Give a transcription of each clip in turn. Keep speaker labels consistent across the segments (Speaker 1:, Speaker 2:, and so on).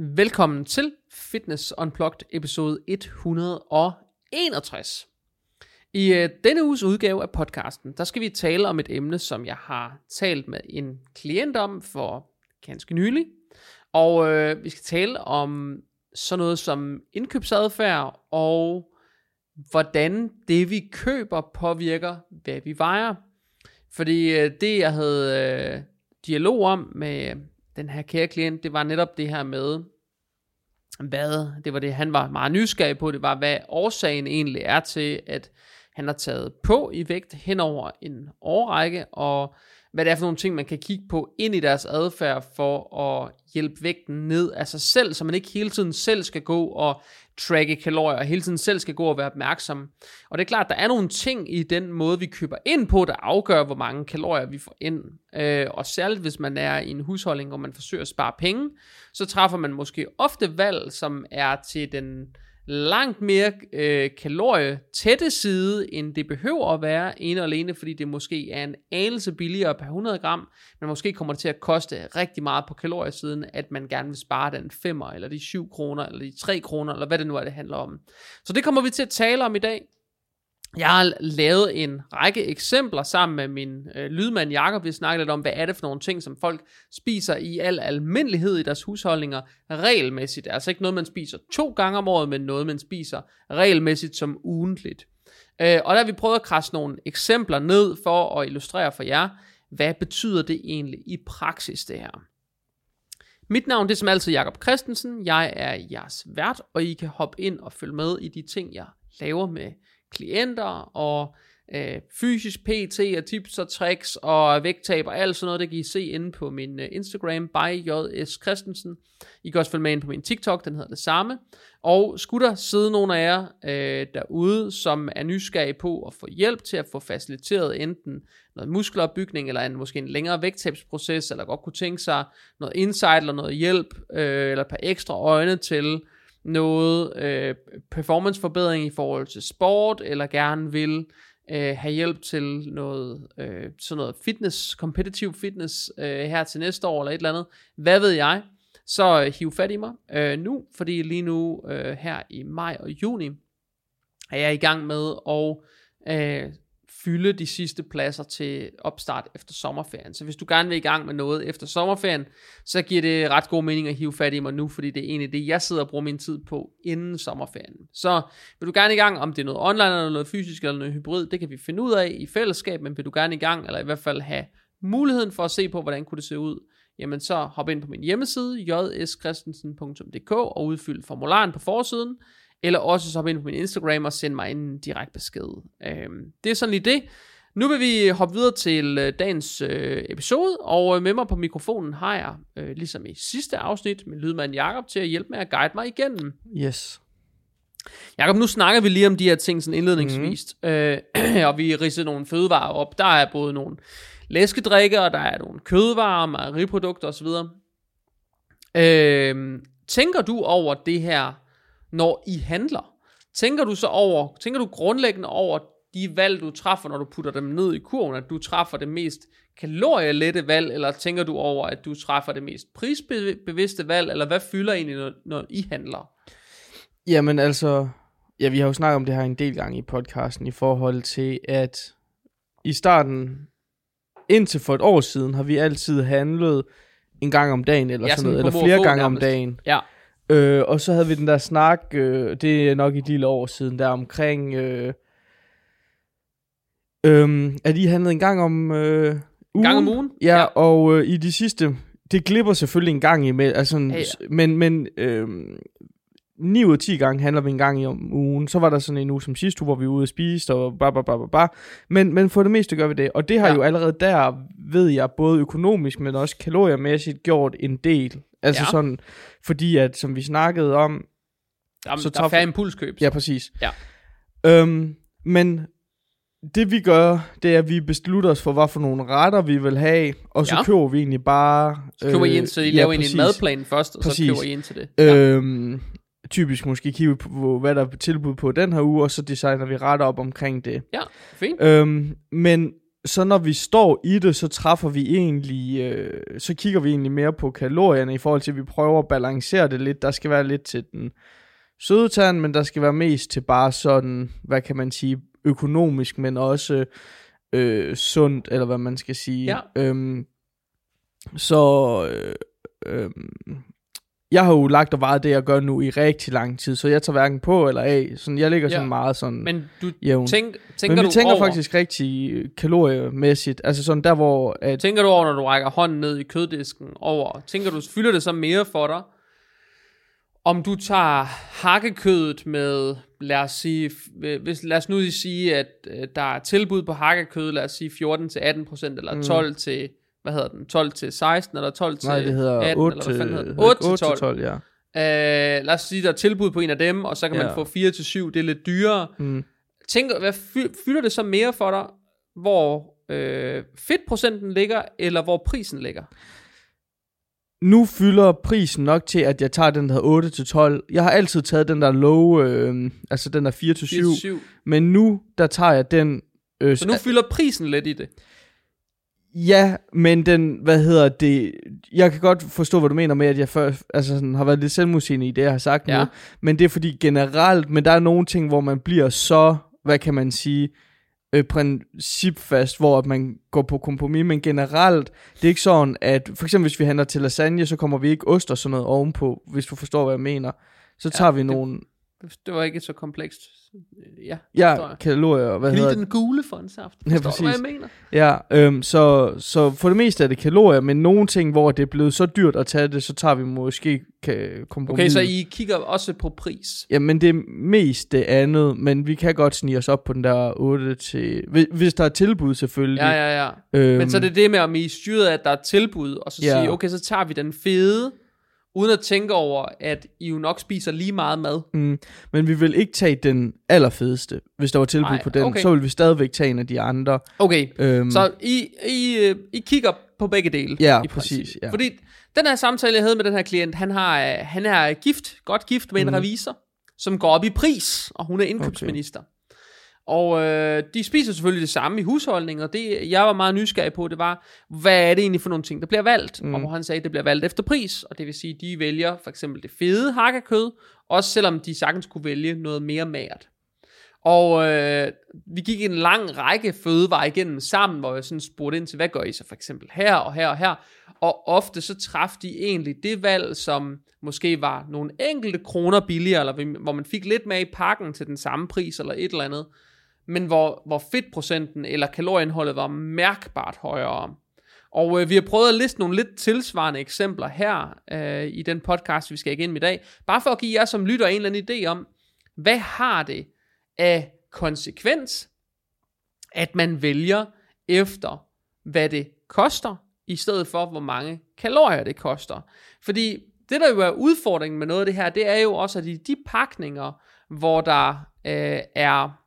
Speaker 1: Velkommen til Fitness Unplugged episode 161. I øh, denne uges udgave af podcasten, der skal vi tale om et emne, som jeg har talt med en klient om for ganske nylig. Og øh, vi skal tale om sådan noget som indkøbsadfærd og hvordan det vi køber påvirker, hvad vi vejer. Fordi øh, det jeg havde øh, dialog om med den her kære klient, det var netop det her med, hvad, det var det, han var meget nysgerrig på, det var, hvad årsagen egentlig er til, at han har taget på i vægt hen over en årrække, og hvad det er for nogle ting, man kan kigge på ind i deres adfærd for at hjælpe vægten ned af sig selv, så man ikke hele tiden selv skal gå og tracke kalorier, og hele tiden selv skal gå og være opmærksom. Og det er klart, der er nogle ting i den måde, vi køber ind på, der afgør, hvor mange kalorier vi får ind. Øh, og særligt hvis man er i en husholdning, hvor man forsøger at spare penge, så træffer man måske ofte valg, som er til den langt mere øh, kalorietætte side, end det behøver at være, ene og alene, fordi det måske er en anelse billigere per 100 gram, men måske kommer det til at koste rigtig meget på kaloriesiden, at man gerne vil spare den 5 eller de 7 kroner, eller de 3 kroner, eller hvad det nu er, det handler om. Så det kommer vi til at tale om i dag. Jeg har lavet en række eksempler sammen med min øh, lydmand Jakob. Vi snakker lidt om, hvad er det for nogle ting, som folk spiser i al almindelighed i deres husholdninger regelmæssigt. Altså ikke noget, man spiser to gange om året, men noget, man spiser regelmæssigt som ugentligt. Øh, og der har vi prøvet at krasse nogle eksempler ned for at illustrere for jer, hvad betyder det egentlig i praksis det her. Mit navn det er som altid Jakob Christensen. Jeg er jeres vært, og I kan hoppe ind og følge med i de ting, jeg laver med klienter og øh, fysisk PT og tips og tricks og vægttab og alt sådan noget, det kan I se inde på min øh, Instagram, by JS Christensen. I kan også følge med ind på min TikTok, den hedder det samme. Og skulle der sidde nogle af jer øh, derude, som er nysgerrige på at få hjælp til at få faciliteret enten noget muskelopbygning, eller en, måske en længere vægttabsproces, eller godt kunne tænke sig noget insight eller noget hjælp, øh, eller et par ekstra øjne til noget øh, performanceforbedring i forhold til sport, eller gerne vil øh, have hjælp til noget, øh, sådan noget fitness, competitive fitness øh, her til næste år, eller et eller andet, hvad ved jeg, så øh, hiv fat i mig øh, nu, fordi lige nu øh, her i maj og juni er jeg i gang med at øh, fylde de sidste pladser til opstart efter sommerferien. Så hvis du gerne vil i gang med noget efter sommerferien, så giver det ret god mening at hive fat i mig nu, fordi det er egentlig det, jeg sidder og bruger min tid på inden sommerferien. Så vil du gerne i gang, om det er noget online, eller noget fysisk, eller noget hybrid, det kan vi finde ud af i fællesskab, men vil du gerne i gang, eller i hvert fald have muligheden for at se på, hvordan kunne det se ud, jamen så hop ind på min hjemmeside, jskristensen.dk, og udfyld formularen på forsiden, eller også så hop ind på min Instagram og send mig en direkte besked. Øhm, det er sådan lige det. Nu vil vi hoppe videre til øh, dagens øh, episode, og øh, med mig på mikrofonen har jeg, øh, ligesom i sidste afsnit, min lydmand Jakob til at hjælpe med at guide mig igennem.
Speaker 2: Yes.
Speaker 1: Jakob, nu snakker vi lige om de her ting sådan indledningsvis, mm. øh, og vi ridser nogle fødevarer op. Der er både nogle læskedrikke, og der er nogle kødvarer, mejeriprodukter osv. Øh, tænker du over det her når I handler? Tænker du så over, tænker du grundlæggende over de valg, du træffer, når du putter dem ned i kurven, at du træffer det mest kalorielette valg, eller tænker du over, at du træffer det mest prisbevidste valg, eller hvad fylder egentlig, når, når I handler?
Speaker 2: Jamen altså, ja, vi har jo snakket om det her en del gange i podcasten, i forhold til, at i starten, indtil for et år siden, har vi altid handlet en gang om dagen, eller ja, sådan noget, eller flere gange nærmest. om dagen.
Speaker 1: Ja.
Speaker 2: Øh, og så havde vi den der snak, øh, det er nok et lille år siden, der omkring, øh, øh, at I handlede en gang om øh, ugen. En
Speaker 1: gang om ugen?
Speaker 2: Ja, ja. og øh, i de sidste, det glipper selvfølgelig en gang imellem, altså, ja, ja. men, men øh, 9 ud af 10 gange handler vi en gang i om ugen. Så var der sådan en uge som sidste uge, hvor vi var ude og spise, og bla bla bla bla Men, men for det meste gør vi det. Og det har ja. jo allerede der, ved jeg, både økonomisk, men også kaloriemæssigt gjort en del. Altså ja. sådan, fordi at, som vi snakkede om...
Speaker 1: Jamen, så der er færre impulskøb.
Speaker 2: Ja, præcis.
Speaker 1: Ja.
Speaker 2: Øhm, men det vi gør, det er, at vi beslutter os for, hvad for nogle retter vi vil have, og så ja. køber vi egentlig bare...
Speaker 1: Så køber øh, I ind, så I ja, laver en madplan først, og præcis. så køber I ind til det.
Speaker 2: Ja. Øhm, typisk måske kigge på, hvad der er tilbud på den her uge, og så designer vi retter op omkring det.
Speaker 1: Ja, fint.
Speaker 2: Øhm, men så når vi står i det, så træffer vi egentlig, øh, så kigger vi egentlig mere på kalorierne i forhold til, at vi prøver at balancere det lidt. Der skal være lidt til den søde tand, men der skal være mest til bare sådan, hvad kan man sige, økonomisk, men også øh, sundt, eller hvad man skal sige.
Speaker 1: Ja.
Speaker 2: Øhm, så øh, øh, jeg har jo lagt og vejet det, jeg gør nu i rigtig lang tid, så jeg tager hverken på eller af. Sådan, jeg ligger
Speaker 1: Ja.
Speaker 2: sådan meget sådan
Speaker 1: Men du
Speaker 2: jævn.
Speaker 1: tænk, tænker
Speaker 2: Men vi
Speaker 1: du
Speaker 2: tænker
Speaker 1: over,
Speaker 2: faktisk rigtig kaloriemæssigt. Altså sådan der, hvor... At,
Speaker 1: tænker du over, når du rækker hånden ned i køddisken over, tænker du, fylder det så mere for dig, om du tager hakkekødet med, lad os sige, f- hvis, lad os nu sige, at øh, der er tilbud på hakkekød, lad os sige 14 til 18 procent, eller 12 til, hvad hedder den, 12 til 16, eller 12 til
Speaker 2: Mm. nej, det hedder
Speaker 1: 18,
Speaker 2: 8,
Speaker 1: eller hvad fanden hedder
Speaker 2: til,
Speaker 1: det? 8 til 12.
Speaker 2: 12 ja.
Speaker 1: Øh, lad os sige, der er tilbud på en af dem, og så kan man
Speaker 2: Ja.
Speaker 1: få 4 til 7, det er lidt dyrere.
Speaker 2: Mm.
Speaker 1: Tænker, hvad fy- fylder det så mere for dig, hvor øh, fedtprocenten ligger, eller hvor prisen ligger?
Speaker 2: Nu fylder prisen nok til, at jeg tager den, der hedder 8 til 12. Jeg har altid taget den der low, øh, altså den der 4 til 7.
Speaker 1: 7.
Speaker 2: Men nu, der tager jeg den... Øh,
Speaker 1: Så nu fylder prisen lidt i det.
Speaker 2: Ja, men den, hvad hedder det, jeg kan godt forstå, hvad du mener med, at jeg før, altså sådan, har været lidt selvmodsigende i det, jeg har sagt
Speaker 1: Ja.
Speaker 2: nu, men det er fordi generelt, men der er nogle ting, hvor man bliver så, hvad kan man sige, øh, principfast, hvor at man går på kompromis, men generelt, det er ikke sådan, at for eksempel hvis vi handler til lasagne, så kommer vi ikke ost og sådan noget ovenpå, hvis du forstår, hvad jeg mener. Så tager vi
Speaker 1: det-
Speaker 2: nogle,
Speaker 1: Det var ikke så komplekst. Ja,
Speaker 2: ja,
Speaker 1: jeg.
Speaker 2: kalorier, hvad
Speaker 1: Kan
Speaker 2: hedder
Speaker 1: den gule for en saft.
Speaker 2: Ja,
Speaker 1: Forstår du, hvad jeg
Speaker 2: præcis.
Speaker 1: mener?
Speaker 2: Ja, øhm, så, så for det meste er det kalorier, men nogle ting, hvor det er blevet så dyrt at tage det, så tager vi måske kompromis.
Speaker 1: Okay, så I kigger også på pris.
Speaker 2: Jamen det er mest det andet, men vi kan godt snige os op på den der 8 til... Hvis, hvis der er tilbud selvfølgelig.
Speaker 1: Ja, ja, ja.
Speaker 2: Øhm,
Speaker 1: Men så er det det med, om I er styret af, at der er tilbud, og så
Speaker 2: Ja.
Speaker 1: sige, okay, så tager vi den fede, uden at tænke over, at I jo nok spiser lige meget mad.
Speaker 2: Mm, men vi vil ikke tage den allerfedeste. Hvis der var tilbud
Speaker 1: Nej,
Speaker 2: på den,
Speaker 1: okay.
Speaker 2: så vil vi stadigvæk tage en af de andre.
Speaker 1: Okay,
Speaker 2: Øhm,
Speaker 1: så I, I, øh, I kigger på begge dele.
Speaker 2: Ja,
Speaker 1: i
Speaker 2: præcis, ja.
Speaker 1: Fordi den her samtale, jeg havde med den her klient, han, har, øh, han er gift, godt gift med en
Speaker 2: Mhm.
Speaker 1: revisor, som går op i pris, og hun er indkøbsminister. Og øh, de spiser selvfølgelig det samme i husholdningen, og det jeg var meget nysgerrig på, det var, hvad er det egentlig for nogle ting, der bliver valgt? Mm. Og hvor han sagde, at det bliver valgt efter pris, og det vil sige, at de vælger for eksempel det fede hakkekød, også selvom de sagtens kunne vælge noget mere mært. Og øh, vi gik en lang række fødevarer igennem sammen, hvor jeg sådan spurgte ind til, hvad gør I så for eksempel her og her og her? Og ofte så traf de egentlig det valg, som måske var nogle enkelte kroner billigere, eller hvor man fik lidt med i pakken til den samme pris, eller et eller andet, men hvor, hvor fedtprocenten eller kalorieindholdet var mærkbart højere. Og øh, vi har prøvet at liste nogle lidt tilsvarende eksempler her øh, i den podcast, vi skal igennem i dag, bare for at give jer som lytter en eller anden idé om, hvad har det af konsekvens, at man vælger efter, hvad det koster, i stedet for, hvor mange kalorier det koster. Fordi det, der jo er udfordringen med noget af det her, det er jo også, at i de pakninger, hvor der øh, er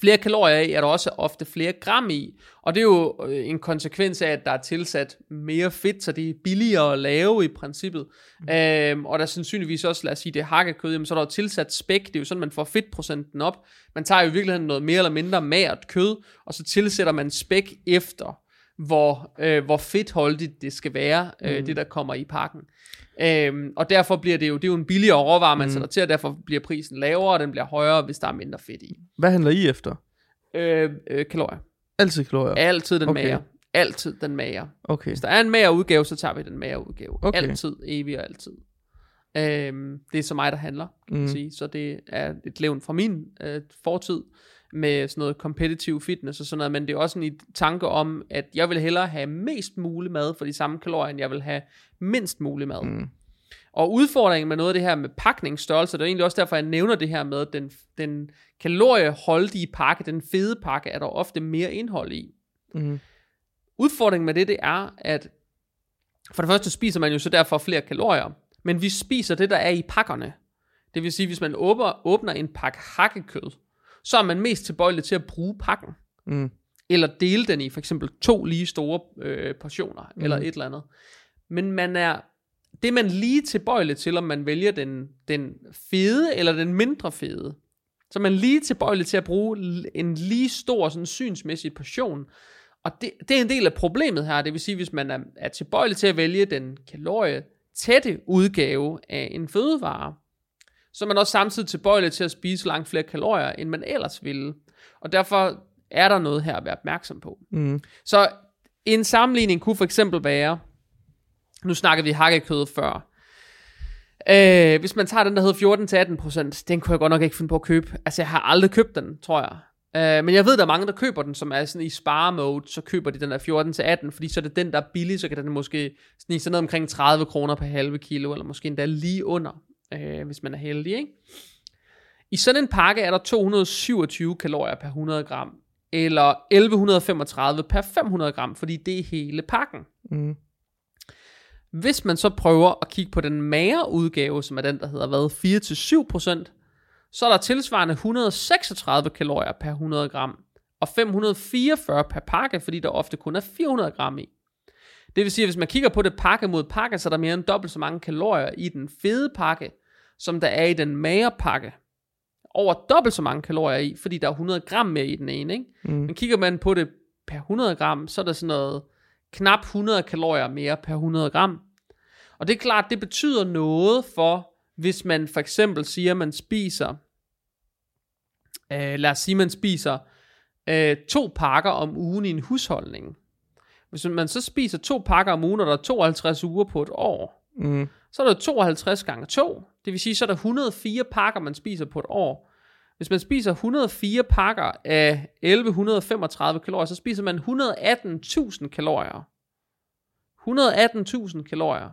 Speaker 1: flere kalorier i, er der også ofte flere gram i. Og det er jo øh, en konsekvens af, at der er tilsat mere fedt, så det er billigere at lave i princippet. Mm. Øhm, og der er sandsynligvis også, lad os sige, det er hakkekød, jamen, så er der jo tilsat spæk, det er jo sådan, man får fedtprocenten op. Man tager jo i virkeligheden noget mere eller mindre magert kød, og så tilsætter man spæk efter, hvor, øh, hvor fedtholdigt det skal være, øh,
Speaker 2: Mm.
Speaker 1: det der kommer i pakken. Øhm, og derfor bliver det jo, det er jo en billigere råvare, man
Speaker 2: Mm.
Speaker 1: sætter til, og derfor bliver prisen lavere, og den bliver højere, hvis der er mindre fedt i.
Speaker 2: Hvad handler I efter?
Speaker 1: Øh, øh, kalorier.
Speaker 2: Altid kalorier?
Speaker 1: Altid den
Speaker 2: Okay.
Speaker 1: mager. Altid den mager.
Speaker 2: Okay.
Speaker 1: Hvis der er en mager udgave, så tager vi den mager udgave.
Speaker 2: Okay.
Speaker 1: Altid, evig og altid. Øhm, det er så mig, der handler, kan
Speaker 2: Mm.
Speaker 1: sige. Så det er et levn fra min øh, fortid med sådan noget competitive fitness og sådan noget, men det er også en tanke om, at jeg vil hellere have mest mulig mad for de samme kalorier, end jeg vil have mindst mulig mad.
Speaker 2: Mm.
Speaker 1: Og udfordringen med noget af det her med pakningsstørrelse, det er egentlig også derfor, jeg nævner det her med, at den, den kalorieholdige pakke, den fede pakke, er der ofte mere indhold i.
Speaker 2: Mm.
Speaker 1: Udfordringen med det, det er, at for det første spiser man jo så derfor flere kalorier, men vi spiser det, der er i pakkerne. Det vil sige, hvis man åbner, åbner en pakke hakkekød, så er man mest tilbøjelig til at bruge pakken.
Speaker 2: Mm.
Speaker 1: Eller dele den i for eksempel to lige store øh, portioner, mm. eller et eller andet. Men man er, det er man lige tilbøjelig til, om man vælger den, den fede eller den mindre fede. Så er man lige tilbøjelig til at bruge en lige stor sådan synsmæssig portion. Og det, det er en del af problemet her. Det vil sige, hvis man er, er tilbøjelig til at vælge den kalorie tætte udgave af en fødevare, så er man også samtidig tilbøjelig til at spise langt flere kalorier, end man ellers ville. Og derfor er der noget her at være opmærksom på.
Speaker 2: Mm.
Speaker 1: Så en sammenligning kunne for eksempel være, nu snakker vi hakkekød før, Øh, hvis man tager den, der hedder 14-18%, den kunne jeg godt nok ikke finde på at købe. Altså, jeg har aldrig købt den, tror jeg. Øh, men jeg ved, der er mange, der køber den, som er sådan i spare-mode, så køber de den der 14-18, fordi så er det den, der er billig, så kan den måske snige sig ned omkring 30 kroner per halve kilo, eller måske endda lige under, øh, hvis man er heldig, ikke? I sådan en pakke er der 227 kalorier per 100 gram, eller 1135 per 500 gram, fordi det er hele pakken.
Speaker 2: Mm.
Speaker 1: Hvis man så prøver at kigge på den magre udgave, som er den, der hedder hvad, 4-7%, så er der tilsvarende 136 kalorier per 100 gram, og 544 per pakke, fordi der ofte kun er 400 gram i. Det vil sige, at hvis man kigger på det pakke mod pakke, så er der mere end dobbelt så mange kalorier i den fede pakke, som der er i den magre pakke. Over dobbelt så mange kalorier i, fordi der er 100 gram mere i den ene. Ikke?
Speaker 2: Mm.
Speaker 1: Men kigger man på det per 100 gram, så er der sådan noget knap 100 kalorier mere per 100 gram. Og det er klart, det betyder noget for, hvis man for eksempel siger, at man spiser, øh, lad os sige, man spiser øh, to pakker om ugen i en husholdning. Hvis man så spiser to pakker om ugen, og der er 52 uger på et år,
Speaker 2: Mm
Speaker 1: så er der 52 gange 2. Det vil sige, så er der 104 pakker, man spiser på et år. Hvis man spiser 104 pakker af 1135 kalorier, så spiser man 118.000 kalorier. 118.000 kalorier.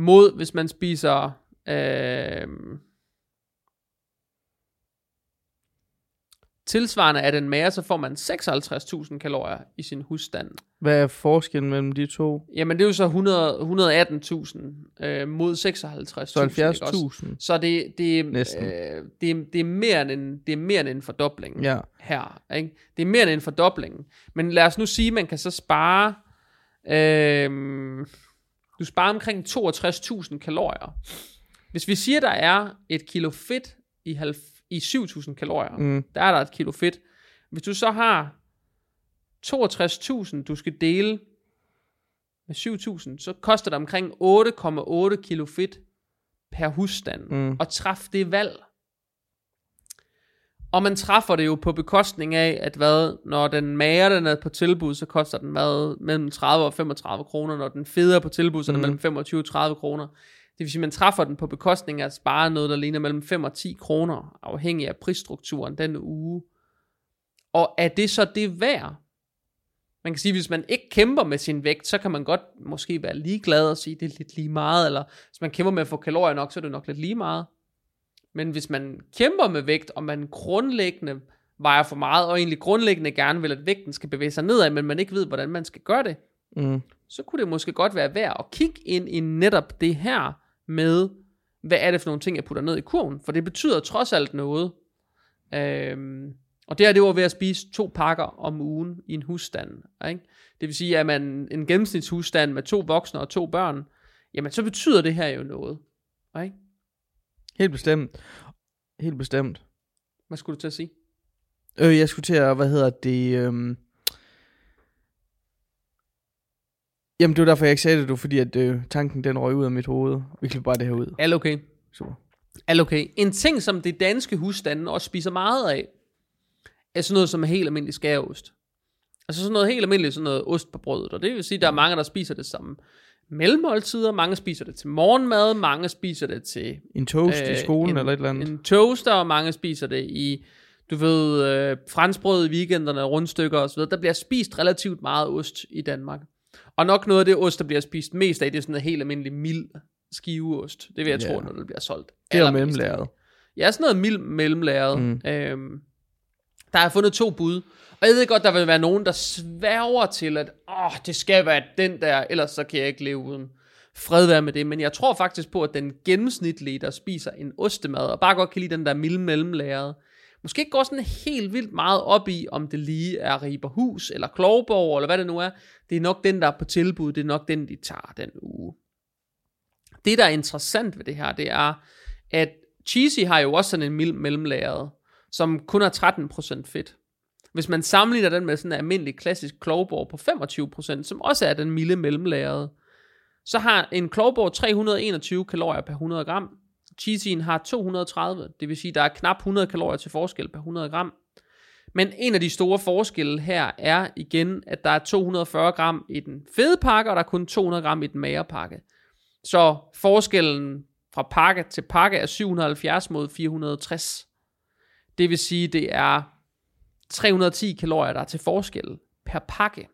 Speaker 1: Mod hvis man spiser øh, tilsvarende af den mere, så får man 56.000 kalorier i sin husstand.
Speaker 2: Hvad er forskellen mellem de to?
Speaker 1: Jamen det er jo så 100 118.000 øh, mod 56.000.
Speaker 2: Så
Speaker 1: ikke også?
Speaker 2: 70.000.
Speaker 1: Så det, det, øh, det, er- det, er mere end en, det er mere end en fordobling
Speaker 2: Ja.
Speaker 1: her. Ikke? Det er mere end en fordobling. Men lad os nu sige, at man kan så spare... Øh, du sparer omkring 62.000 kalorier. Hvis vi siger, der er et kilo fedt i, halv, i 7.000 kalorier,
Speaker 2: Mm.
Speaker 1: der er der et kilo fedt. Hvis du så har 62.000, du skal dele med 7.000, så koster det omkring 8,8 kilo fedt per husstand.
Speaker 2: Mm.
Speaker 1: Og træffe det valg. Og man træffer det jo på bekostning af, at hvad, når den mager den er på tilbud, så koster den hvad, mellem 30 og 35 kroner. Når den fede er på tilbud, så er den
Speaker 2: Mhm.
Speaker 1: mellem 25 og 30 kroner. Det vil sige, man træffer den på bekostning af at spare noget, der ligner mellem 5 og 10 kroner, afhængig af prisstrukturen den uge. Og er det så det værd? Man kan sige, hvis man ikke kæmper med sin vægt, så kan man godt måske være ligeglad og sige, det er lidt lige meget, eller hvis man kæmper med at få kalorier nok, så er det nok lidt lige meget. Men hvis man kæmper med vægt, og man grundlæggende vejer for meget, og egentlig grundlæggende gerne vil, at vægten skal bevæge sig nedad, men man ikke ved, hvordan man skal gøre det,
Speaker 2: Mm.
Speaker 1: så kunne det måske godt være værd at kigge ind i netop det her med, hvad er det for nogle ting, jeg putter ned i kurven, for det betyder trods alt noget. Øhm, og det er det var ved at spise to pakker om ugen i en husstand. Ikke? Det vil sige, at man en gennemsnitshusstand med to voksne og to børn, jamen så betyder det her jo noget. Ikke?
Speaker 2: Helt bestemt. Helt bestemt.
Speaker 1: Hvad skulle du til at sige?
Speaker 2: Øh, jeg skulle til at, hvad hedder det, øhm... Jamen, det var derfor, jeg ikke sagde det, du, fordi at øh, tanken, den røg ud af mit hoved. Vi klipper bare det her ud.
Speaker 1: Alt okay.
Speaker 2: Super.
Speaker 1: Alt okay. En ting, som det danske husstande også spiser meget af, er sådan noget som helt almindelig skæreost. Altså sådan noget helt almindeligt, sådan noget ost på brødet. Og det vil sige, at der er mange, der spiser det som mellemmåltider. Mange spiser det til morgenmad. Mange spiser det til
Speaker 2: En toast øh, i skolen
Speaker 1: en,
Speaker 2: eller et eller andet.
Speaker 1: en toaster. Og mange spiser det i, du ved, øh, franskbrød i weekenderne, rundstykker osv. Der bliver spist relativt meget ost i Danmark. Og nok noget af det ost, der bliver spist mest af, det er sådan noget helt almindelig mild skiveost. Det vil jeg
Speaker 2: Ja.
Speaker 1: tro, når det bliver solgt.
Speaker 2: det er mellemlæret.
Speaker 1: Ja, sådan noget mild mellemlæret.
Speaker 2: Mm.
Speaker 1: Øhm, der har jeg fundet to bud. Og jeg ved godt, der vil være nogen, der sværger til, at åh, det skal være den der, ellers så kan jeg ikke leve uden fred være med det. Men jeg tror faktisk på, at den gennemsnitlige, der spiser en ostemad, og bare godt kan lide den der milde mellemlæret, måske ikke går sådan helt vildt meget op i, om det lige er Riberhus, eller Klovborg, eller hvad det nu er. Det er nok den, der er på tilbud, det er nok den, de tager den uge. Det, der er interessant ved det her, det er, at Cheesy har jo også sådan en mild mellemlagret, som kun har 13% fedt. Hvis man sammenligner den med sådan en almindelig klassisk Klovborg på 25%, som også er den milde mellemlagrede, så har en Klovborg 321 kalorier per 100 gram. Cheesyen har 230, det vil sige, der er knap 100 kalorier til forskel per 100 gram. Men en af de store forskelle her er igen, at der er 240 gram i den fede pakke, og der er kun 200 gram i den magre pakke. Så forskellen fra pakke til pakke er 770 mod 460. Det vil sige, det er 310 kalorier, der er til forskel per pakke.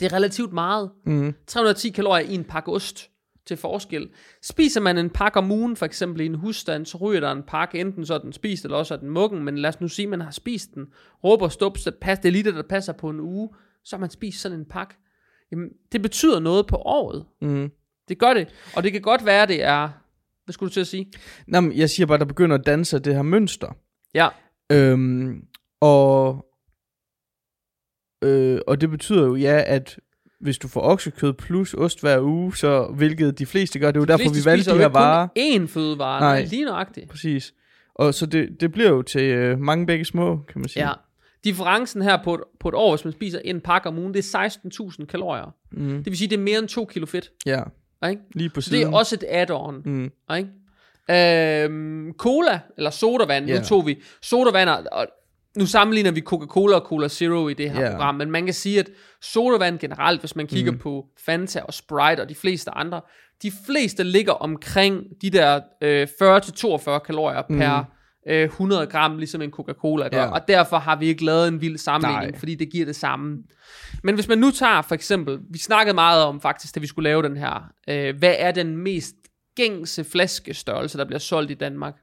Speaker 1: Det er relativt meget.
Speaker 2: Mm.
Speaker 1: 310 kalorier i en pakke ost til forskel. Spiser man en pakke om ugen, for eksempel i en husstand, så ryger der en pakke, enten så er den spist, eller også er den muggen, men lad os nu sige, at man har spist den, råber stup, så pas, det er lige det, der passer på en uge, så har man spist sådan en pakke. Jamen, det betyder noget på året.
Speaker 2: Mm.
Speaker 1: Det gør det. Og det kan godt være, det er... Hvad skulle du til at sige?
Speaker 2: Nå, men jeg siger bare, der begynder at danse det her mønster.
Speaker 1: Ja.
Speaker 2: Øhm, og, øh, og det betyder jo, ja, at hvis du får oksekød plus ost hver uge, så hvilket de fleste gør, det er jo
Speaker 1: De
Speaker 2: derfor, vi valgte de her varer.
Speaker 1: én fødevare.
Speaker 2: Nej.
Speaker 1: Lige nøjagtigt.
Speaker 2: Præcis. Og så det, det bliver jo til øh, mange begge små, kan man sige.
Speaker 1: Ja. Differencen her på et, på et år, hvis man spiser en pakke om ugen, det er 16.000 kalorier.
Speaker 2: Mm.
Speaker 1: Det vil sige, det er mere end 2 kilo fedt.
Speaker 2: Ja,
Speaker 1: Ikke?
Speaker 2: lige på
Speaker 1: Så det
Speaker 2: siden.
Speaker 1: er også et add-on.
Speaker 2: Mm.
Speaker 1: Ikke? Øhm, cola, eller sodavand,
Speaker 2: Ja.
Speaker 1: nu tog vi sodavand, og nu sammenligner vi Coca-Cola og Cola Zero i det her
Speaker 2: Ja.
Speaker 1: program, men man kan sige, at sodavand generelt, hvis man kigger mm. på Fanta og Sprite og de fleste andre, de fleste ligger omkring de der øh, 40-42 kalorier mm. per øh, 100 gram, ligesom en Coca-Cola gør,
Speaker 2: Ja.
Speaker 1: og derfor har vi ikke lavet en vild sammenligning,
Speaker 2: Nej.
Speaker 1: fordi det giver det samme. Men hvis man nu tager for eksempel, vi snakkede meget om faktisk, da vi skulle lave den her, øh, hvad er den mest gængse flaskestørrelse, der bliver solgt i Danmark?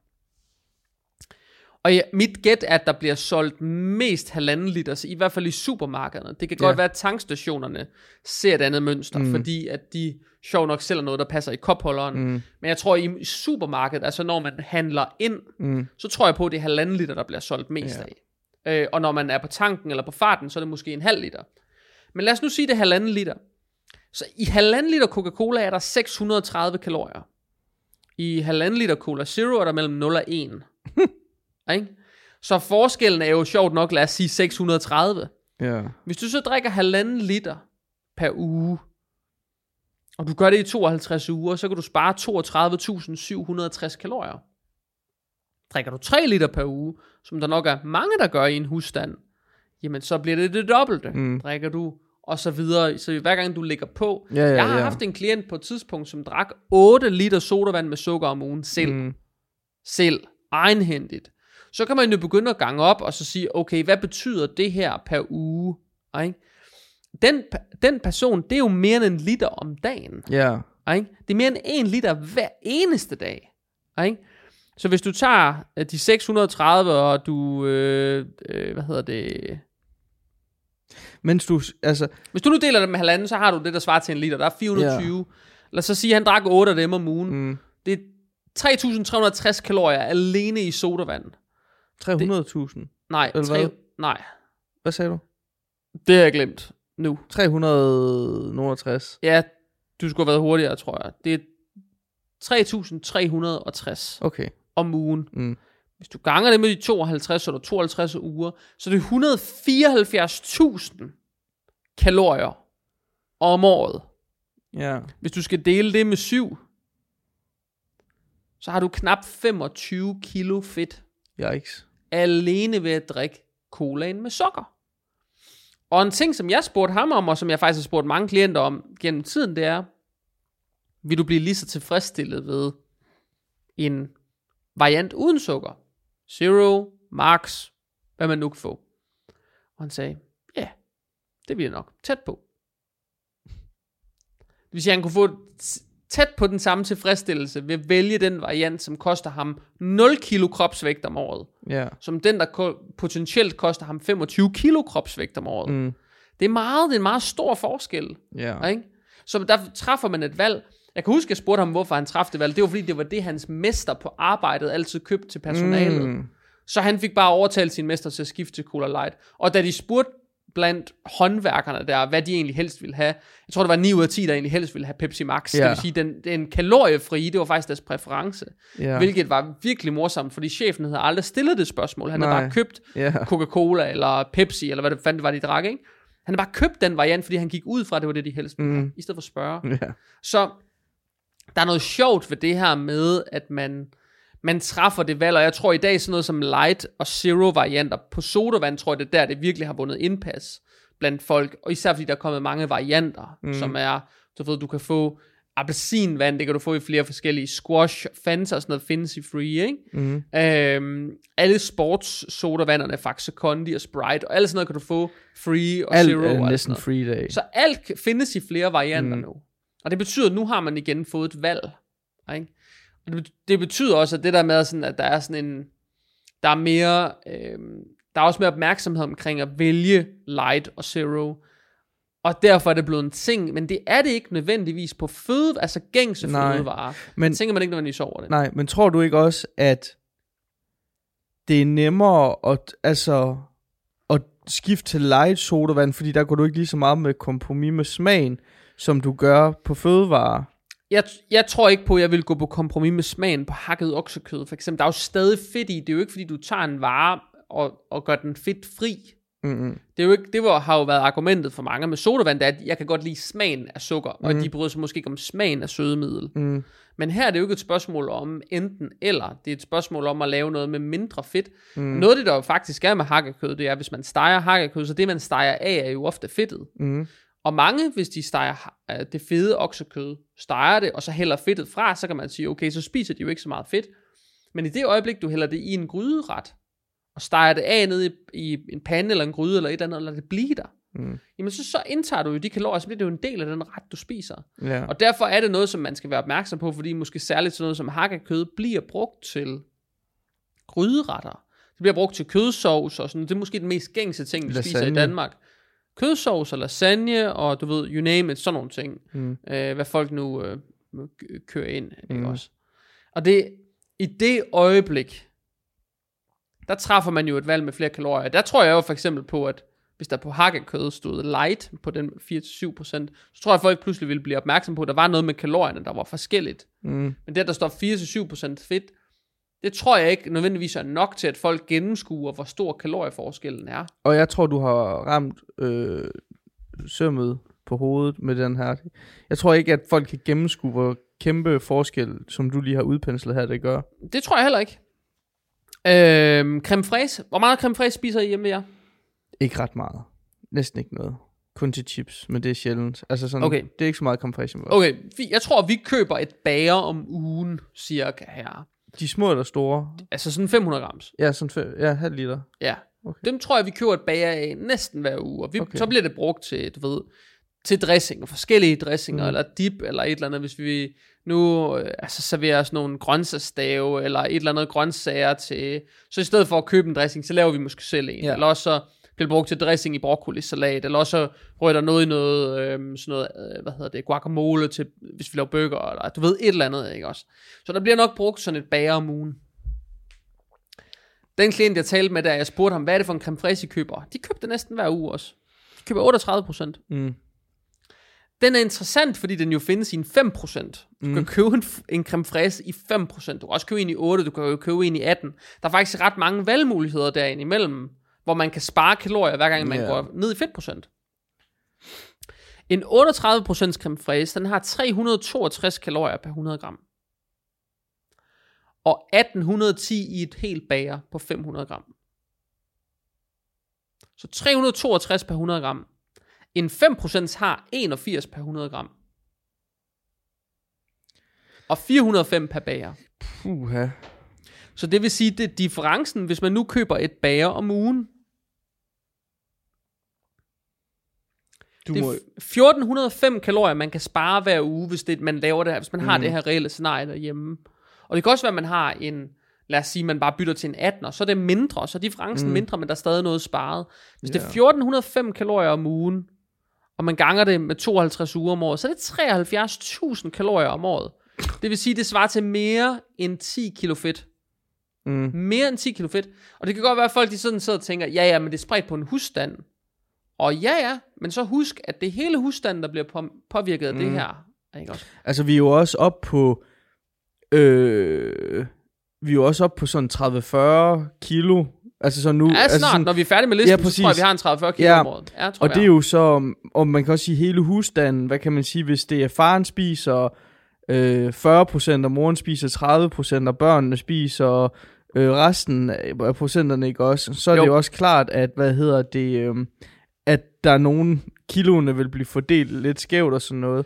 Speaker 1: Og ja, mit gæt er, at der bliver solgt mest halvanden liter, i hvert fald i supermarkederne. Det kan
Speaker 2: Ja.
Speaker 1: godt være, at tankstationerne ser et andet mønster, mm. fordi at de sjov nok sælger noget, der passer i kopholderen. Mm. Men jeg tror, i supermarkedet, altså når man handler ind,
Speaker 2: Mm.
Speaker 1: så tror jeg på, at det er halvanden liter, der bliver solgt mest
Speaker 2: Ja.
Speaker 1: af. Øh, og når man er på tanken eller på farten, så er det måske en halv liter. Men lad os nu sige, det er halvanden liter. Så i halvanden liter Coca-Cola er der 630 kalorier. I halvanden liter Cola Zero er der mellem 0 og 1. ikke? Så forskellen er jo sjovt nok, lad os sige 630.
Speaker 2: Ja.
Speaker 1: Hvis du så drikker halvanden liter per uge, og du gør det i 52 uger, så kan du spare 32.760 kalorier. Drikker du 3 liter per uge, som der nok er mange, der gør i en husstand, jamen så bliver det det dobbelte.
Speaker 2: Mm.
Speaker 1: Drikker du og så videre. Så hver gang du lægger på.
Speaker 2: Ja, ja,
Speaker 1: jeg har
Speaker 2: ja.
Speaker 1: haft en klient på et tidspunkt, som drak 8 liter sodavand med sukker om ugen selv.
Speaker 2: Mm.
Speaker 1: Selv. Egenhændigt. Så kan man jo begynde at gange op og så sige, okay, hvad betyder det her per uge? Ikke? Den, den person, det er jo mere end en liter om dagen.
Speaker 2: Ja.
Speaker 1: Ikke? Det er mere end en liter hver eneste dag. Ikke? Så hvis du tager øh, de 630, og du, øh, øh, hvad hedder det,
Speaker 2: Mens du, altså,
Speaker 1: hvis du nu deler det med halvanden, så har du det, der svarer til en liter. Der er 420. Ja. Lad os så sige, at han drak 8 af dem om ugen. Mm, Det er 3.360 kalorier alene i sodavand.
Speaker 2: 300.000.
Speaker 1: Nej,
Speaker 2: Eller
Speaker 1: tre,
Speaker 2: hvad?
Speaker 1: nej,
Speaker 2: Hvad sagde du?
Speaker 1: det har jeg glemt nu.
Speaker 2: 360.
Speaker 1: Ja, du skulle have været hurtigere, tror jeg. Det er 3.360
Speaker 2: Okay.
Speaker 1: om ugen.
Speaker 2: Mm.
Speaker 1: Hvis du ganger det med de 52 eller 52 uger, så er det 174.000 kalorier om året.
Speaker 2: Ja.
Speaker 1: Hvis du skal dele det med 7, så har du knap 25 kilo fedt
Speaker 2: Yikes.
Speaker 1: alene ved at drikke colaen med sukker. Og en ting, som jeg spurgte ham om, og som jeg faktisk har spurgt mange klienter om gennem tiden, det er, vil du blive lige så tilfredsstillet ved en variant uden sukker? Zero, Max, hvad man nu kan få. Og han sagde, ja, det bliver nok tæt på. Det vil sige, at han kunne få tæt på den samme tilfredsstillelse ved at vælge den variant, som koster ham 0 kilo kropsvægt om året
Speaker 2: Ja.
Speaker 1: som den, der ko- potentielt koster ham 25 kilo kropsvægt om året. Mm. Det er meget, det er en meget stor forskel.
Speaker 2: Ja.
Speaker 1: Ikke? Så der træffer man et valg. Jeg kan huske, at jeg spurgte ham, hvorfor han træffede det valg. Det var fordi, det var det, hans mester på arbejdet altid købte til personalet. Mm. Så han fik bare overtalt sin mester til at skifte til Cola Light. Og da de spurgte blandt håndværkerne der, hvad de egentlig helst ville have. Jeg tror, det var 9 ud af 10, der egentlig helst ville have Pepsi Max. Ja. Det vil sige, den, den kaloriefri, det var faktisk deres præference. Ja. Hvilket var virkelig morsomt, fordi chefen havde aldrig stillet det spørgsmål. Han Nej. havde bare købt ja. Coca-Cola eller Pepsi, eller hvad det fandt var, de drak, ikke? Han havde bare købt den variant, fordi han gik ud fra, at det var det, de helst ville mm. i stedet for at spørge. Ja. Så der er noget sjovt ved det her med, at man man træffer det valg, og jeg tror i dag sådan noget som light og zero varianter på sodavand, tror jeg det er der, det virkelig har vundet indpas blandt folk, og især fordi der er kommet mange varianter, mm. som er, så ved du kan få appelsinvand, det kan du få i flere forskellige squash, Fanta og sådan noget findes i free, ikke? Mm. Øhm, alle sports sodavanderne, Faxe Kondi og Sprite, og alle sådan noget kan du få free og
Speaker 2: alt
Speaker 1: zero.
Speaker 2: Alt er næsten free dag.
Speaker 1: Så alt findes i flere varianter mm. nu. Og det betyder, at nu har man igen fået et valg. Ikke? Det, det betyder også, at det der med, sådan, at der er sådan en, der er mere, øh, der er også mere opmærksomhed omkring at vælge light og zero. Og derfor er det blevet en ting, men det er det ikke nødvendigvis på føde, altså gængse nej, fødevarer. Men, tænker man ikke nødvendigvis over det.
Speaker 2: Nej, men tror du ikke også, at det er nemmere at, altså, at skifte til light sodavand, fordi der går du ikke lige så meget med kompromis med smagen, som du gør på fødevarer?
Speaker 1: Jeg, jeg tror ikke på, at jeg vil gå på kompromis med smagen på hakket oksekød. For eksempel, der er jo stadig fedt i. Det er jo ikke, fordi du tager en vare og, og gør den fedt fri. Mm-hmm. Det, er jo ikke, det var, har jo været argumentet for mange med sodavand, det er, at jeg kan godt lide smagen af sukker, mm. og de bryder sig måske ikke om smagen af sødemiddel. Mm. Men her er det jo ikke et spørgsmål om enten eller, det er et spørgsmål om at lave noget med mindre fedt. Mm. Noget af det, der jo faktisk er med hakkekød, det er, hvis man steger hakkekød, så det man steger af, er jo ofte fedtet. Mm. Og mange, hvis de steger øh, det fede oksekød, steger det, og så hælder fedtet fra, så kan man sige, okay, så spiser de jo ikke så meget fedt. Men i det øjeblik, du hælder det i en gryderet, og steger det af ned i, i en pande eller en gryde eller et eller andet, og lader det blive der, mm. jamen så, så indtager du jo de kalorier, så bliver det jo en del af den ret, du spiser. Ja. Og derfor er det noget, som man skal være opmærksom på, fordi måske særligt sådan noget som hakkekød bliver brugt til gryderetter. Det bliver brugt til kødsovs og sådan. Det er måske den mest gængse ting, vi Lasagne. spiser i Danmark kødsovs og lasagne, og du ved, you name it, sådan nogle ting. Mm. Øh, hvad folk nu øh, kører ind, mm. ikke også? Og det, i det øjeblik, der træffer man jo et valg med flere kalorier. Der tror jeg jo for eksempel på, at hvis der på hakkekød stod light på den 4-7%, så tror jeg, at folk pludselig ville blive opmærksom på, at der var noget med kalorierne, der var forskelligt. Mm. Men det, der står 4-7% fedt, det tror jeg ikke nødvendigvis er nok til, at folk gennemskuer, hvor stor kalorieforskellen er.
Speaker 2: Og jeg tror, du har ramt øh, sømmet på hovedet med den her. Jeg tror ikke, at folk kan gennemskue, hvor kæmpe forskel, som du lige har udpenslet her, det gør.
Speaker 1: Det tror jeg heller ikke. Øh, creme fraise. Hvor meget creme fraise spiser I hjemme ved jer?
Speaker 2: Ikke ret meget. Næsten ikke noget. Kun til chips, men det er sjældent. Altså sådan, okay. det er ikke så meget creme fraise.
Speaker 1: Okay, jeg tror, vi køber et bager om ugen, cirka her.
Speaker 2: De små eller store?
Speaker 1: Altså sådan 500 grams.
Speaker 2: Ja, sådan fem, ja, halv liter.
Speaker 1: Ja. Okay. Dem tror jeg, vi køber et bager af næsten hver uge. Og vi, okay. så bliver det brugt til, du ved, til dressing, forskellige dressinger, mm. eller dip, eller et eller andet, hvis vi nu øh, altså, serverer sådan nogle grøntsagsstave, eller et eller andet grøntsager til, så i stedet for at købe en dressing, så laver vi måske selv en, ja. eller også så bliver brugt til dressing i broccoli-salat, eller også rører der noget i noget, øh, sådan noget, øh, hvad hedder det, guacamole til, hvis vi laver burger, eller du ved, et eller andet, ikke også? Så der bliver nok brugt sådan et bager om ugen. Den klient, jeg talte med, der jeg spurgte ham, hvad er det for en creme fraiche, I køber? De købte næsten hver uge også. De køber 38 procent. Mm. Den er interessant, fordi den jo findes i en 5%. Du mm. kan købe en, en creme fraise i 5%. Du kan også købe en i 8, du kan jo købe en i 18. Der er faktisk ret mange valgmuligheder derinde imellem hvor man kan spare kalorier, hver gang man yeah. går ned i fedtprocent. En 38% creme fraise, den har 362 kalorier per 100 gram. Og 1810 i et helt bager på 500 gram. Så 362 per 100 gram. En 5% har 81 per 100 gram. Og 405 per bager.
Speaker 2: Puha.
Speaker 1: Så det vil sige, det er differencen, hvis man nu køber et bager om ugen, Du det er må... 1405 kalorier, man kan spare hver uge, hvis det, man laver det her, hvis man mm. har det her reelle scenarie derhjemme. Og det kan også være, at man har en, lad os sige, man bare bytter til en 18, og så er det mindre, så er differencen mm. mindre, men der er stadig noget sparet. Hvis yeah. det er 1405 kalorier om ugen, og man ganger det med 52 uger om året, så er det 73.000 kalorier om året. Det vil sige, det svarer til mere end 10 kilo fedt. Mm. Mere end 10 kilo fedt. Og det kan godt være, at folk de sådan sidder og tænker, ja ja, men det er spredt på en husstand. Og ja, ja, men så husk, at det hele husstanden, der bliver på, påvirket af mm. det her. Ikke også?
Speaker 2: Altså, vi er jo også op på... Øh, vi er jo også op på sådan 30-40 kilo. Altså så nu...
Speaker 1: Ja, snart,
Speaker 2: altså sådan,
Speaker 1: når vi er færdige med listen, ja, så tror jeg, vi har en 30-40 kilo
Speaker 2: ja,
Speaker 1: om året. Ja, tror
Speaker 2: og
Speaker 1: jeg.
Speaker 2: det er jo så... Og man kan også sige hele husstanden. Hvad kan man sige, hvis det er faren spiser øh, 40%, og moren spiser 30%, og børnene spiser øh, resten af procenterne, ikke også? Så er jo. det jo også klart, at, hvad hedder det... Øh, at der er nogle kiloene vil blive fordelt lidt skævt og sådan noget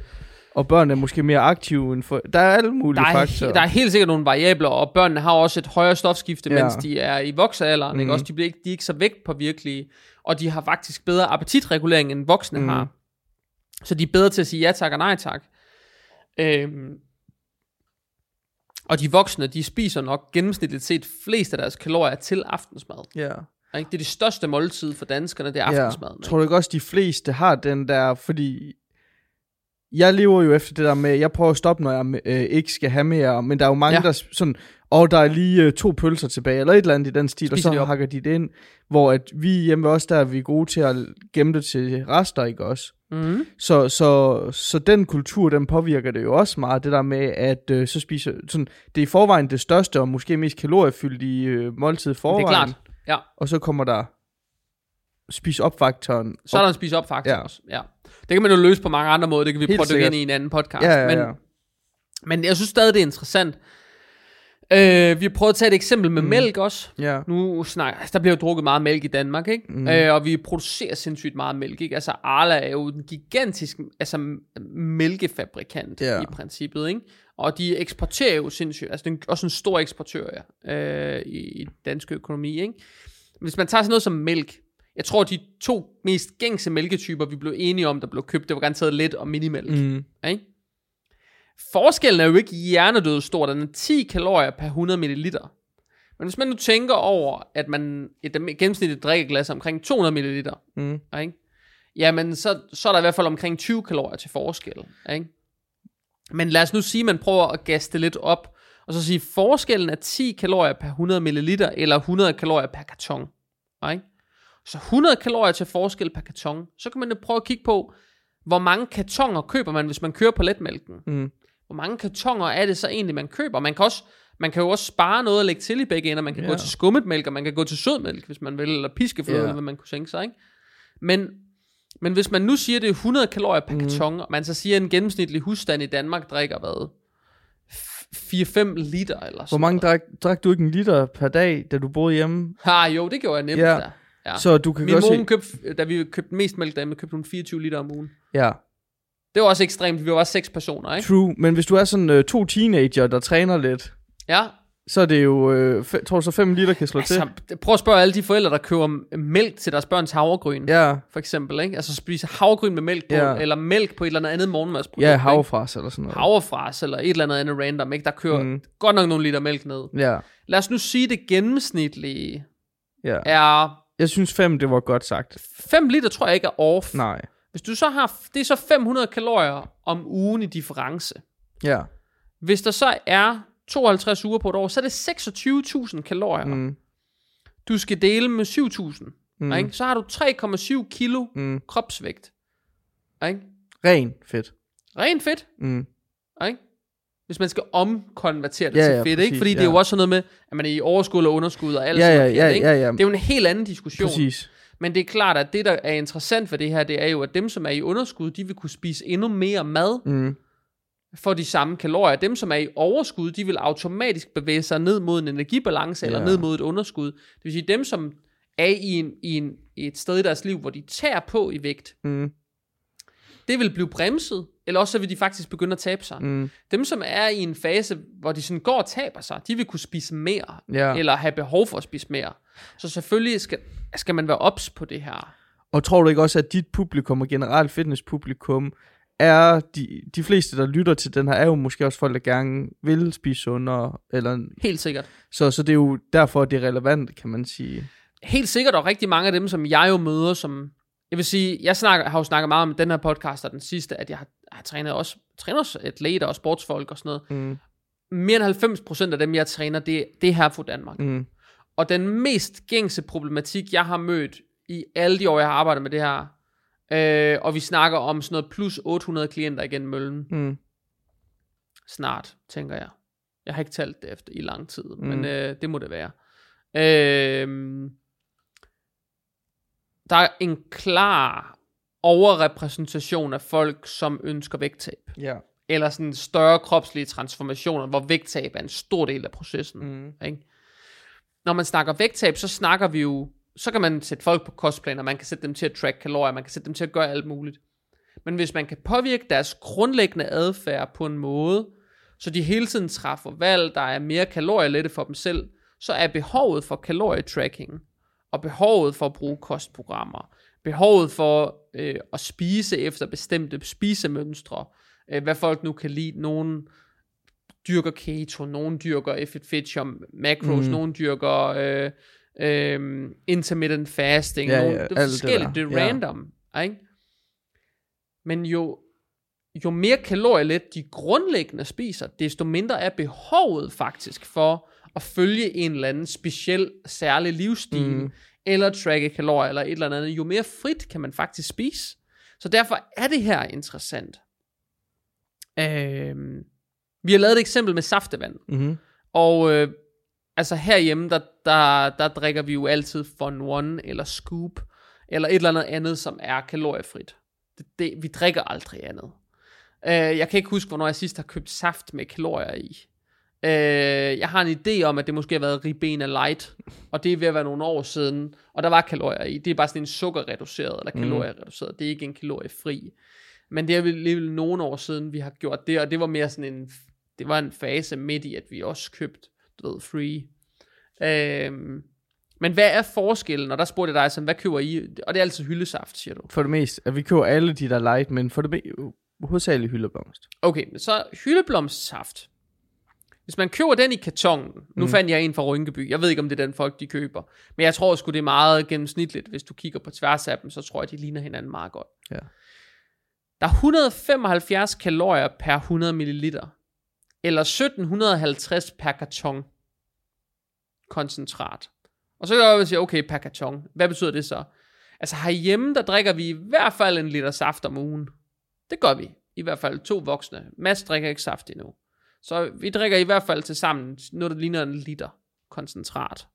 Speaker 2: og børnene er måske mere aktive end for... Der er alle mulige
Speaker 1: der er,
Speaker 2: faktorer.
Speaker 1: Der er helt sikkert nogle variabler, og børnene har også et højere stofskifte, ja. mens de er i voksealderen. Mm. Ikke? Også de, bliver ikke, de er ikke så vægt på virkelige, og de har faktisk bedre appetitregulering, end voksne mm. har. Så de er bedre til at sige ja tak og nej tak. Øhm, og de voksne, de spiser nok gennemsnitligt set flest af deres kalorier til aftensmad.
Speaker 2: Ja.
Speaker 1: Ikke? Det er det største måltid for danskerne, det er aftensmad.
Speaker 2: Ja. Tror du ikke også, de fleste har den der, fordi jeg lever jo efter det der med, jeg prøver at stoppe, når jeg øh, ikke skal have mere, men der er jo mange, ja. der sådan, og der er lige øh, to pølser tilbage, eller et eller andet i den stil, Spiser og så de hakker de det ind, hvor at vi hjemme også der, vi er gode til at gemme det til rester, ikke også?
Speaker 1: Mm.
Speaker 2: Så, så, så den kultur, den påvirker det jo også meget, det der med, at øh, så spiser, sådan, det er i forvejen det største, og måske mest kaloriefyldige øh, måltid i forvejen.
Speaker 1: Det er klart, ja.
Speaker 2: Og så kommer der spise op-faktoren.
Speaker 1: Så er der en spise op-faktor ja. også, ja. Det kan man jo løse på mange andre måder, det kan vi Helt prøve at ind i en anden podcast.
Speaker 2: Ja, ja, ja.
Speaker 1: Men, men jeg synes stadig, det er interessant. Øh, vi har prøvet at tage et eksempel med mm. mælk også.
Speaker 2: Ja.
Speaker 1: Nu snak, altså, der bliver jo drukket meget mælk i Danmark, ikke? Mm. Øh, og vi producerer sindssygt meget mælk, ikke? Altså Arla er jo en gigantisk altså, mælkefabrikant
Speaker 2: ja.
Speaker 1: i princippet, ikke? Og de eksporterer jo sindssygt, altså det er også en stor eksportør ja, øh, i, i dansk økonomi, ikke? Hvis man tager sådan noget som mælk, jeg tror, de to mest gængse mælketyper, vi blev enige om, der blev købt, det var garanteret let og minimælk.
Speaker 2: Mm.
Speaker 1: Ikke? Forskellen er jo ikke hjernedød stor, den er 10 kalorier per 100 ml. Men hvis man nu tænker over, at man et gennemsnitligt drikkeglas omkring 200 ml,
Speaker 2: mm.
Speaker 1: ikke? jamen så, så er der i hvert fald omkring 20 kalorier til forskel. Ikke? Men lad os nu sige, at man prøver at gaste lidt op, og så sige, at forskellen er 10 kalorier per 100 ml, eller 100 kalorier per karton. Ikke? Så 100 kalorier til forskel per karton. Så kan man jo prøve at kigge på, hvor mange kartonger køber man, hvis man kører på letmælken.
Speaker 2: Mm.
Speaker 1: Hvor mange kartonger er det så egentlig, man køber? Man kan, også, man kan jo også spare noget og lægge til i begge ender. Man kan yeah. gå til skummet mælk, og man kan gå til sødmælk, hvis man vil, eller piskefløde, yeah. eller hvad man kunne tænke sig. Ikke? Men, men hvis man nu siger, det er 100 kalorier per mm. karton, og man så siger, at en gennemsnitlig husstand i Danmark drikker hvad? 4-5 liter eller sådan
Speaker 2: Hvor mange drak, drak du ikke en liter per dag, da du boede hjemme?
Speaker 1: Ha, jo, det gjorde jeg nemt ja. der. Ja.
Speaker 2: Så du kan
Speaker 1: Min
Speaker 2: godt
Speaker 1: mor, købte, da vi købte mest mælk derhjemme, købte hun 24 liter om ugen.
Speaker 2: Ja.
Speaker 1: Det var også ekstremt, vi var seks personer, ikke?
Speaker 2: True, men hvis du er sådan uh, to teenager, der træner lidt,
Speaker 1: ja.
Speaker 2: Så er det jo, f- tror du så 5 liter kan slå altså,
Speaker 1: til? Prøv at spørge alle de forældre, der køber mælk til deres børns havregryn,
Speaker 2: ja.
Speaker 1: for eksempel, ikke? Altså spise havregryn med mælk på, ja. eller mælk på et eller andet morgenmadsprodukt.
Speaker 2: Ja, havrefras eller sådan noget.
Speaker 1: Havrefras eller et eller andet andet random, ikke? Der kører mm. godt nok nogle liter mælk ned.
Speaker 2: Ja.
Speaker 1: Lad os nu sige, det gennemsnitlige
Speaker 2: ja.
Speaker 1: er
Speaker 2: jeg synes 5, det var godt sagt.
Speaker 1: 5 liter tror jeg ikke er off.
Speaker 2: Nej.
Speaker 1: Hvis du så har, det er så 500 kalorier om ugen i difference.
Speaker 2: Ja.
Speaker 1: Hvis der så er 52 uger på et år, så er det 26.000 kalorier.
Speaker 2: Mm.
Speaker 1: Du skal dele med 7.000. Mm. Ikke? Så har du 3,7 kilo
Speaker 2: mm.
Speaker 1: kropsvægt. Ikke?
Speaker 2: Ren fedt.
Speaker 1: Ren fedt.
Speaker 2: Mm.
Speaker 1: Ikke? hvis man skal omkonvertere det
Speaker 2: ja,
Speaker 1: til
Speaker 2: ja,
Speaker 1: fedt,
Speaker 2: præcis,
Speaker 1: ikke? Fordi
Speaker 2: ja.
Speaker 1: det er jo også sådan noget med, at man er i overskud og underskud og alt
Speaker 2: ja,
Speaker 1: sådan
Speaker 2: noget, ja,
Speaker 1: ikke?
Speaker 2: Ja, ja.
Speaker 1: Det er jo en helt anden diskussion.
Speaker 2: Præcis.
Speaker 1: Men det er klart, at det, der er interessant for det her, det er jo, at dem, som er i underskud, de vil kunne spise endnu mere mad
Speaker 2: mm.
Speaker 1: For de samme kalorier. Dem, som er i overskud, de vil automatisk bevæge sig ned mod en energibalance eller
Speaker 2: Ja.
Speaker 1: ned mod et underskud. Det vil sige, dem, som er i, en, i, en, et sted i deres liv, hvor de tager på i vægt,
Speaker 2: Mm.
Speaker 1: det vil blive bremset, eller også så vil de faktisk begynde at tabe sig.
Speaker 2: Mm.
Speaker 1: Dem, som er i en fase, hvor de sådan går og taber sig, de vil kunne spise mere,
Speaker 2: Ja.
Speaker 1: eller have behov for at spise mere. Så selvfølgelig skal, skal man være ops på det her.
Speaker 2: Og tror du ikke også, at dit publikum og generelt fitnesspublikum er de, de fleste, der lytter til den her, er jo måske også folk, der gerne vil spise sundere. Eller,
Speaker 1: Helt sikkert.
Speaker 2: så, så det er jo derfor, det er relevant, kan man sige.
Speaker 1: Helt sikkert, og rigtig mange af dem, som jeg jo møder, som... Jeg vil sige, jeg snakker, har jo snakket meget om den her podcast, og den sidste, at jeg har, har trænet også, træner også atleter og sportsfolk og sådan noget.
Speaker 2: Mm.
Speaker 1: Mere end 90% af dem, jeg træner, det, det er her for Danmark.
Speaker 2: Mm.
Speaker 1: Og den mest gængse problematik, jeg har mødt i alle de år, jeg har arbejdet med det her, Øh, og vi snakker om sådan noget plus 800 klienter igen møllen.
Speaker 2: Mm.
Speaker 1: Snart, tænker jeg. Jeg har ikke talt det efter i lang tid, mm. Men øh, det må det være. Øh, der er en klar overrepræsentation af folk, som ønsker vægttab.
Speaker 2: Ja.
Speaker 1: Eller sådan større kropslige transformationer, hvor vægttab er en stor del af processen.
Speaker 2: Mm.
Speaker 1: Ikke? Når man snakker vægttab, så snakker vi jo, så kan man sætte folk på kostplaner, man kan sætte dem til at track kalorier, man kan sætte dem til at gøre alt muligt. Men hvis man kan påvirke deres grundlæggende adfærd på en måde, så de hele tiden træffer valg, der er mere kalorielette for dem selv, så er behovet for kalorietracking, og behovet for at bruge kostprogrammer, behovet for øh, at spise efter bestemte spisemønstre, øh, hvad folk nu kan lide, nogen dyrker keto, nogen dyrker fit feature macros. Mm. nogen dyrker øh, øh, intermittent fasting,
Speaker 2: Ja, ja,
Speaker 1: det er forskelligt, det, det er
Speaker 2: Ja.
Speaker 1: random, ikke? Men jo, jo mere kalorielet de grundlæggende spiser, desto mindre er behovet faktisk for at følge en eller anden speciel, særlig livsstil, mm.
Speaker 2: Mm.
Speaker 1: eller tracke kalorier, eller et eller andet. Jo mere frit kan man faktisk spise. Så derfor er det her interessant. Øhm, vi har lavet et eksempel med saftevand,
Speaker 2: Mm-hmm.
Speaker 1: og øh, altså herhjemme, der, der, der drikker vi jo altid Fun One, eller Scoop, eller et eller andet andet, som er kaloriefrit. Det, det, vi drikker aldrig andet. Øh, jeg kan ikke huske, hvornår jeg sidst har købt saft med kalorier i. Øh, jeg har en idé om, at det måske har været Ribena Light, og det er ved at være nogle år siden, og der var kalorier i. Det er bare sådan en sukkerreduceret, eller
Speaker 2: Mm.
Speaker 1: kaloriereduceret. Det er ikke en kaloriefri. Men det er vel alligevel nogle år siden, vi har gjort det, og det var mere sådan en, det var en fase midt i, at vi også købte, du ved, free. Øhm, men hvad er forskellen? Og der spurgte jeg dig, sådan, hvad køber I? Og det er altid hyldesaft, siger du.
Speaker 2: For det meste, at vi køber alle de der light, men for det meste, hovedsageligt hyldeblomst.
Speaker 1: Okay, så hyldeblomstsaft. Hvis man køber den i kartongen, nu
Speaker 2: Mm.
Speaker 1: fandt jeg en fra Rynkeby, jeg ved ikke, om det er den folk, de køber, men jeg tror sgu, det er meget gennemsnitligt. Hvis du kigger på tværs af dem, så tror jeg, de ligner hinanden meget godt.
Speaker 2: Ja.
Speaker 1: Der er 175 kalorier per 100 ml, eller 1750 per karton koncentrat. Og så kan jeg sige, okay, per karton. Hvad betyder det så? Altså herhjemme, der drikker vi i hvert fald en liter saft om ugen. Det gør vi. I hvert fald to voksne. Mads drikker ikke saft endnu. Så vi drikker i hvert fald til sammen noget, der ligner en liter koncentrat.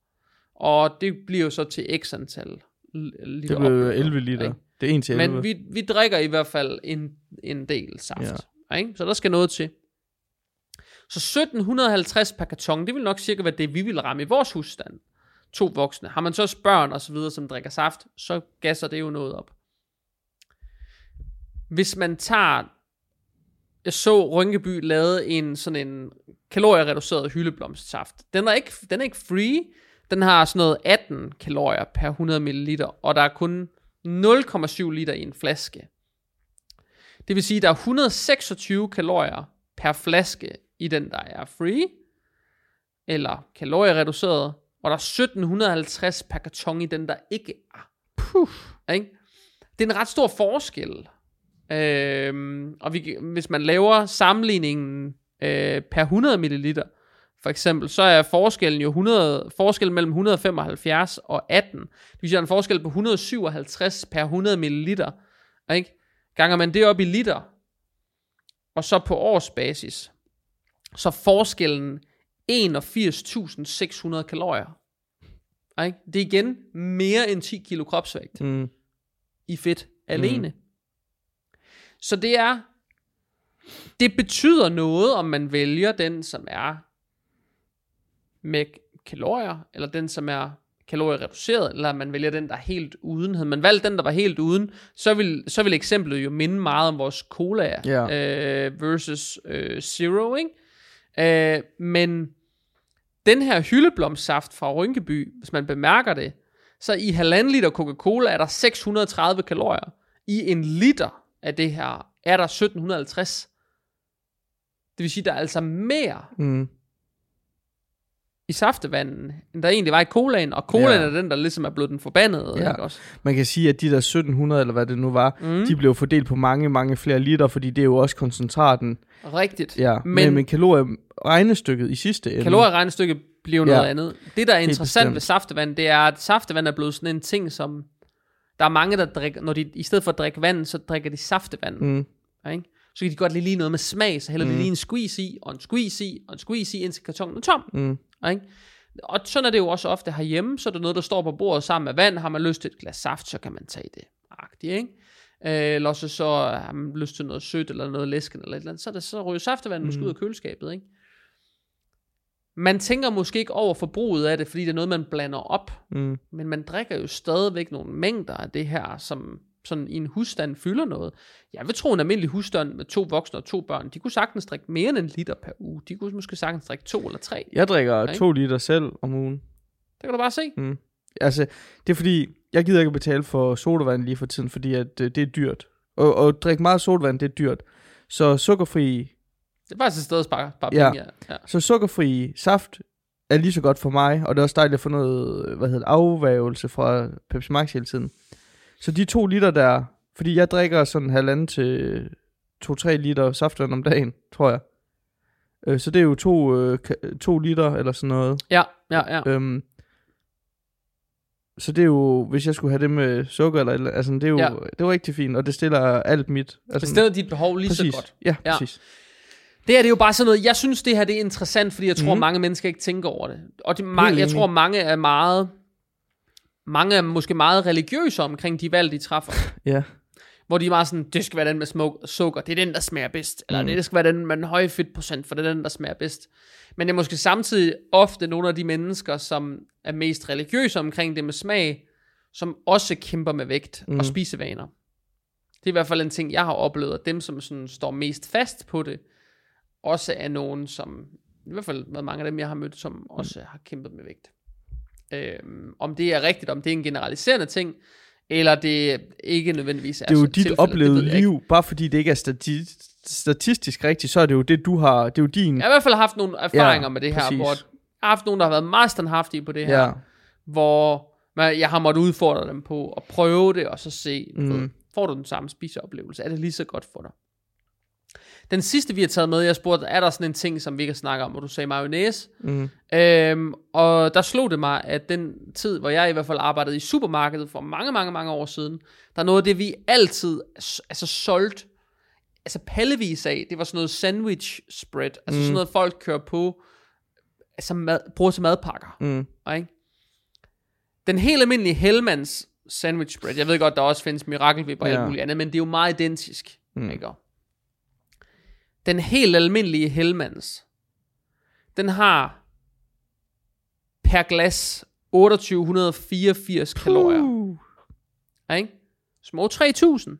Speaker 1: Og det bliver jo så til x antal liter.
Speaker 2: Det bliver jo
Speaker 1: opbygget,
Speaker 2: 11 liter.
Speaker 1: ikke?
Speaker 2: Det er en til 11.
Speaker 1: Men vi, vi drikker i hvert fald en, en del saft. Ja. Ikke? Så der skal noget til. Så 1750 per karton, det vil nok cirka være det, vi vil ramme i vores husstand. To voksne. Har man så også børn og så videre, som drikker saft, så gasser det jo noget op. Hvis man tager... Jeg så Rynkeby lavede en sådan en kaloriereduceret hyldeblomstsaft. Den er ikke, den er ikke free. Den har sådan noget 18 kalorier per 100 ml, og der er kun 0,7 liter i en flaske. Det vil sige, at der er 126 kalorier per flaske i den, der er free, eller kaloriereduceret, og der er 1750 per karton i den, der ikke er. Puh. Ikke? Det er en ret stor forskel. Øhm, og vi, hvis man laver sammenligningen øh, per 100 ml, for eksempel, så er forskellen jo 100, forskellen mellem 175 og 18. Det vil sige, en forskel på 157 per 100 ml. Ikke? Ganger man det op i liter, og så på årsbasis, så forskellen 81.600 kalorier. Ikke? Det er igen mere end 10 kilo kropsvægt
Speaker 2: Mm.
Speaker 1: i fedt alene. Mm. Så det er, det betyder noget, om man vælger den, som er med kalorier, eller den, som er kaloriereduceret, eller man vælger den, der er helt uden. Havde man valgt den, der var helt uden, så vil, så vil eksemplet jo minde meget om vores cola
Speaker 2: Ja.
Speaker 1: øh, versus øh, zero, ikke? Øh, men den her hyldeblomstsaft fra Rynkeby, hvis man bemærker det, så i halvanden liter Coca-Cola er der 630 kalorier. I en liter af det her er der 1750. Det vil sige, der er altså mere
Speaker 2: Mm
Speaker 1: i saftevanden, end der egentlig var i colaen, og colaen
Speaker 2: Ja.
Speaker 1: er den, der ligesom er blevet den forbandede,
Speaker 2: Ja.
Speaker 1: ikke også?
Speaker 2: Man kan sige, at de der 1700, eller hvad det nu var,
Speaker 1: Mm.
Speaker 2: de blev fordelt på mange, mange flere liter, fordi det er jo også koncentraten.
Speaker 1: Rigtigt.
Speaker 2: Ja,
Speaker 1: Men-
Speaker 2: men, men kalorieregnestykket i sidste ende.
Speaker 1: Kalorieregnestykket bliver jo
Speaker 2: Ja.
Speaker 1: noget andet. Det, der er interessant ved saftevand, det er, at saftevand er blevet sådan en ting, som Der er mange, der drikker, når de i stedet for at drikke vand, så drikker de saftevand.
Speaker 2: Mm.
Speaker 1: Ikke? Så kan de godt lide lige noget med smag, så hælder mm. de lige en squeeze i, og en squeeze i, og en squeeze i, indtil kartongen er tom.
Speaker 2: Mm.
Speaker 1: Ikke? Og sådan er det jo også ofte herhjemme, så er der noget, der står på bordet sammen med vand. Har man lyst til et glas saft, så kan man tage det. Agtigt, ikke? Øh, eller også så har man lyst til noget sødt, eller noget læsken, eller et eller andet. Så, er det, så ryger saftevand måske
Speaker 2: Mm.
Speaker 1: ud af køleskabet, ikke? Man tænker måske ikke over forbruget af det, fordi det er noget, man blander op.
Speaker 2: Mm.
Speaker 1: Men man drikker jo stadigvæk nogle mængder af det her, som sådan i en husstand fylder noget. Jeg vil tro, en almindelig husstand med to voksne og to børn, de kunne sagtens drikke mere end en liter per uge. De kunne måske sagtens drikke to eller tre.
Speaker 2: Jeg drikker
Speaker 1: ikke?
Speaker 2: to liter selv om ugen.
Speaker 1: Det kan du bare se.
Speaker 2: Mm. Altså, det er fordi, jeg gider ikke betale for sodavand lige for tiden, fordi at, øh, det er dyrt. Og, og drikke meget sodavand, det er dyrt. Så sukkerfri,
Speaker 1: Det er faktisk et sted at spare, spare
Speaker 2: Ja.
Speaker 1: penge. Ja. ja.
Speaker 2: så sukkerfri saft er lige så godt for mig, og det er også dejligt at få noget, hvad hedder det, afvægelse fra Pepsi Max hele tiden. Så de to liter der, fordi jeg drikker sådan halvanden til 2-3 liter saftvand om dagen, tror jeg. Øh, Så det er jo to, øh, to liter eller sådan noget.
Speaker 1: Ja, ja, ja.
Speaker 2: Øhm, så det er jo, hvis jeg skulle have det med sukker eller, altså det er jo,
Speaker 1: Ja.
Speaker 2: det er rigtig fint, og det stiller alt mit. Altså,
Speaker 1: Det stiller dit behov lige
Speaker 2: præcis.
Speaker 1: så godt.
Speaker 2: Ja,
Speaker 1: Ja.
Speaker 2: præcis.
Speaker 1: Det her det er jo bare sådan noget, jeg synes det her det er interessant, fordi jeg tror
Speaker 2: Mhm.
Speaker 1: mange mennesker ikke tænker over det. Og det, mange, jeg tror mange er meget, mange er måske meget religiøse omkring de valg, de træffer.
Speaker 2: Ja.
Speaker 1: Hvor de er meget sådan, det skal være den med smuk, sukker, det er den, der smager bedst. Eller
Speaker 2: Mm.
Speaker 1: det skal være den med den høje fedtprocent, for det er den, der smager bedst. Men det er måske samtidig ofte nogle af de mennesker, som er mest religiøse omkring det med smag, som også kæmper med vægt mm.
Speaker 2: Mm.
Speaker 1: og spisevaner. Det er i hvert fald en ting, jeg har oplevet, at dem, som sådan står mest fast på det, også er nogen, som, i hvert fald med mange af dem, jeg har mødt, som også har kæmpet med vægt. Øhm, om det er rigtigt, om det er en generaliserende ting, eller det ikke nødvendigvis er
Speaker 2: Det er jo dit oplevede liv, bare fordi det ikke er stati- statistisk rigtigt, så er det jo det, du har, det er jo din,
Speaker 1: Jeg har i hvert fald haft nogle erfaringer
Speaker 2: Ja,
Speaker 1: med det her,
Speaker 2: præcis.
Speaker 1: hvor jeg har haft nogen, der har været meget standhaftige på det her,
Speaker 2: ja,
Speaker 1: hvor man, jeg har måttet udfordre dem på at prøve det, og så se, mm.
Speaker 2: Mm.
Speaker 1: ved, får du den samme spiseoplevelse? Er det lige så godt for dig? Den sidste, vi har taget med, jeg spurgte, er der sådan en ting, som vi ikke snakker om, hvor du sagde mayonnaise?
Speaker 2: mm,
Speaker 1: Øhm, og der slog det mig, at den tid, hvor jeg i hvert fald arbejdede i supermarkedet for mange, mange, mange år siden, der er noget af det, vi altid altså solgt, altså pallevis af, det var sådan noget sandwich spread, altså mm. sådan noget folk kører på, altså mad, bruger til madpakker,
Speaker 2: mm,
Speaker 1: ikke? Den helt almindelige Hellmans sandwich spread, jeg ved godt, der også findes Miracle og alt
Speaker 2: Ja.
Speaker 1: muligt andet, men det er jo meget identisk,
Speaker 2: Mm.
Speaker 1: ikke? Den helt almindelige Hellmans, den har per glas 2884 kalorier.
Speaker 2: Uh,
Speaker 1: Ja, ikke? Små 3000.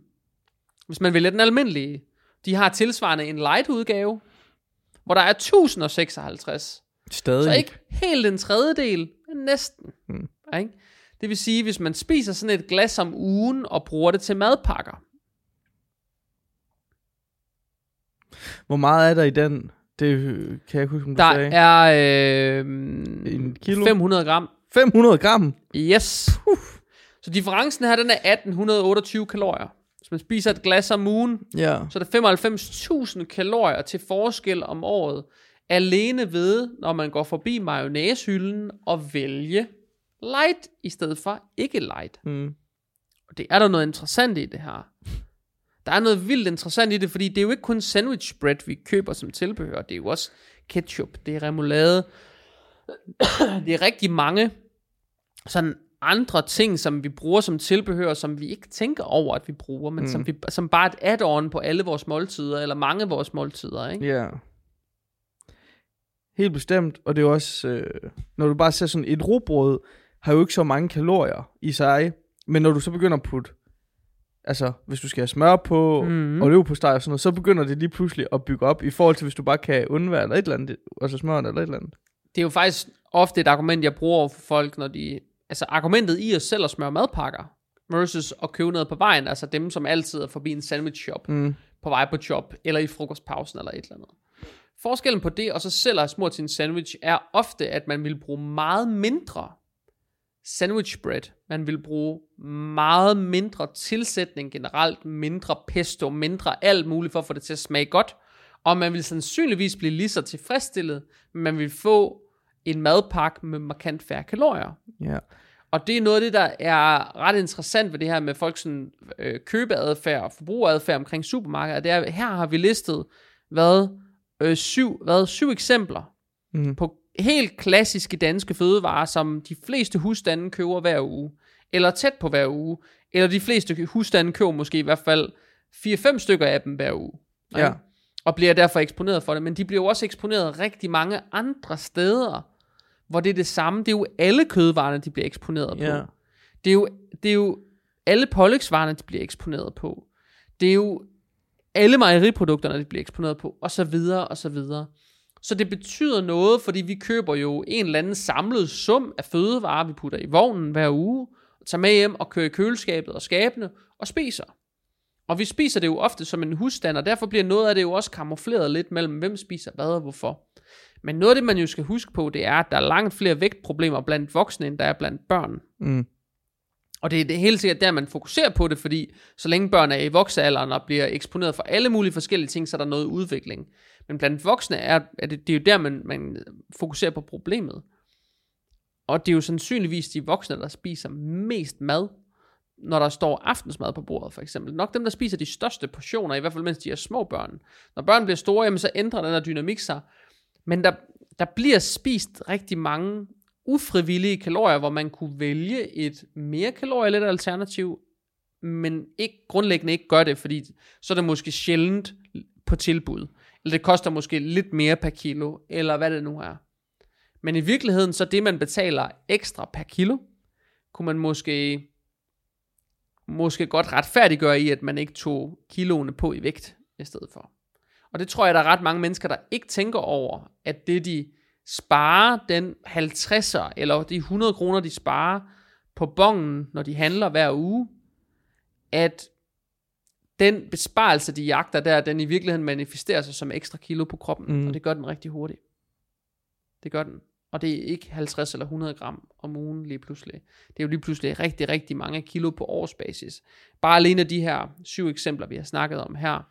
Speaker 1: Hvis man vælger den almindelige. De har tilsvarende en light udgave, hvor der er 1056.
Speaker 2: stadig.
Speaker 1: Så ikke helt en tredjedel, men næsten.
Speaker 2: Mm.
Speaker 1: Ja, ikke? Det vil sige, hvis man spiser sådan et glas om ugen og bruger det til madpakker.
Speaker 2: Hvor meget er der i den? Det kan jeg huske, om du
Speaker 1: Der
Speaker 2: sagde.
Speaker 1: er øh,
Speaker 2: En kilo?
Speaker 1: 500 gram.
Speaker 2: 500 gram?
Speaker 1: Yes. Så differencen her, den er 1828 kalorier. Hvis man spiser et glas om ugen,
Speaker 2: Ja.
Speaker 1: så er der 95.000 kalorier til forskel om året. Alene ved, når man går forbi mayonnaisehylden og vælge light i stedet for ikke light.
Speaker 2: Mm.
Speaker 1: Og det er der noget interessant i det her. Der er noget vildt interessant i det, fordi det er jo ikke kun sandwich bread, vi køber som tilbehør. Det er jo også ketchup, det er remoulade. det er rigtig mange sådan andre ting, som vi bruger som tilbehør, som vi ikke tænker over, at vi bruger, men mm. som, vi, som bare et add-on på alle vores måltider, eller mange af vores måltider. Ikke?
Speaker 2: Ja. Helt bestemt, og det er også, øh, når du bare ser sådan et rugbrød, har jo ikke så mange kalorier i sig, men når du så begynder at putte, altså hvis du skal have smør på,
Speaker 1: Mhm.
Speaker 2: mm. og steg og sådan noget, så begynder det lige pludselig at bygge op, i forhold til hvis du bare kan undvære eller et eller andet, altså smør eller et eller andet.
Speaker 1: Det er jo faktisk ofte et argument, jeg bruger over for folk, når de... Altså argumentet i os selv at smøre madpakker, versus at købe noget på vejen, altså dem, som altid er forbi en sandwich shop,
Speaker 2: Mm.
Speaker 1: på vej på job, eller i frokostpausen, eller et eller andet. Forskellen på det, og så selv at smurt til en sandwich, er ofte, at man vil bruge meget mindre sandwich bread. Man vil bruge meget mindre tilsætning generelt, mindre pesto, mindre alt muligt for at få det til at smage godt. Og man vil sandsynligvis blive lige så tilfredsstillet, men man vil få en madpakke med markant færre kalorier.
Speaker 2: Ja.
Speaker 1: Og det er noget af det, der er ret interessant ved det her med folks sådan, øh, købeadfærd og forbrugeradfærd omkring supermarkeder. Det er, her har vi listet, hvad, øh, syv, hvad, syv eksempler mm. på helt klassiske danske fødevarer, som de fleste husstande køber hver uge, eller tæt på hver uge, eller de fleste husstande køber måske i hvert fald 4-5 stykker af dem hver uge.
Speaker 2: Ja.
Speaker 1: Og bliver derfor eksponeret for det, men de bliver jo også eksponeret rigtig mange andre steder, hvor det er det samme. Det er jo alle kødvarerne, de bliver eksponeret på.
Speaker 2: Ja.
Speaker 1: Det, er jo, det er jo alle pålægsvarerne, de bliver eksponeret på. Det er jo alle mejeriprodukterne, de bliver eksponeret på, og så videre, og så videre. Så det betyder noget, fordi vi køber jo en eller anden samlet sum af fødevarer, vi putter i vognen hver uge, og tager med hjem og kører i køleskabet og skabene og spiser. Og vi spiser det jo ofte som en husstand, og derfor bliver noget af det jo også kamufleret lidt mellem, hvem spiser hvad og hvorfor. Men noget af det, man jo skal huske på, det er, at der er langt flere vægtproblemer blandt voksne, end der er blandt børn.
Speaker 2: Mm.
Speaker 1: Og det er det helt sikkert der, man fokuserer på det, fordi så længe børn er i voksealderen og bliver eksponeret for alle mulige forskellige ting, så er der noget udvikling. Men blandt voksne er, er det, det er jo der, man, man fokuserer på problemet. Og det er jo sandsynligvis de voksne, der spiser mest mad, når der står aftensmad på bordet, for eksempel. Nok dem, der spiser de største portioner, i hvert fald mens de er små børn. Når børn bliver store, jamen, så ændrer den her dynamik sig. Men der, der bliver spist rigtig mange ufrivillige kalorier, hvor man kunne vælge et mere kalorielet alternativ, men ikke grundlæggende ikke gør det, fordi så er det måske sjældent på tilbud. Eller det koster måske lidt mere per kilo, eller hvad det nu er. Men i virkeligheden, så det man betaler ekstra per kilo, kunne man måske, måske godt retfærdiggøre i, at man ikke tog kiloene på i vægt i stedet for. Og det tror jeg, der er ret mange mennesker, der ikke tænker over, at det de sparer, den 50'er, eller de 100 kroner, de sparer på bongen, når de handler hver uge, at den besparelse, de jagter der, den i virkeligheden manifesterer sig som ekstra kilo på kroppen, mm. og det gør den rigtig hurtigt. Det gør den. Og det er ikke 50 eller 100 gram om ugen lige pludselig. Det er jo lige pludselig rigtig, rigtig mange kilo på årsbasis. Bare alene af de her syv eksempler, vi har snakket om her.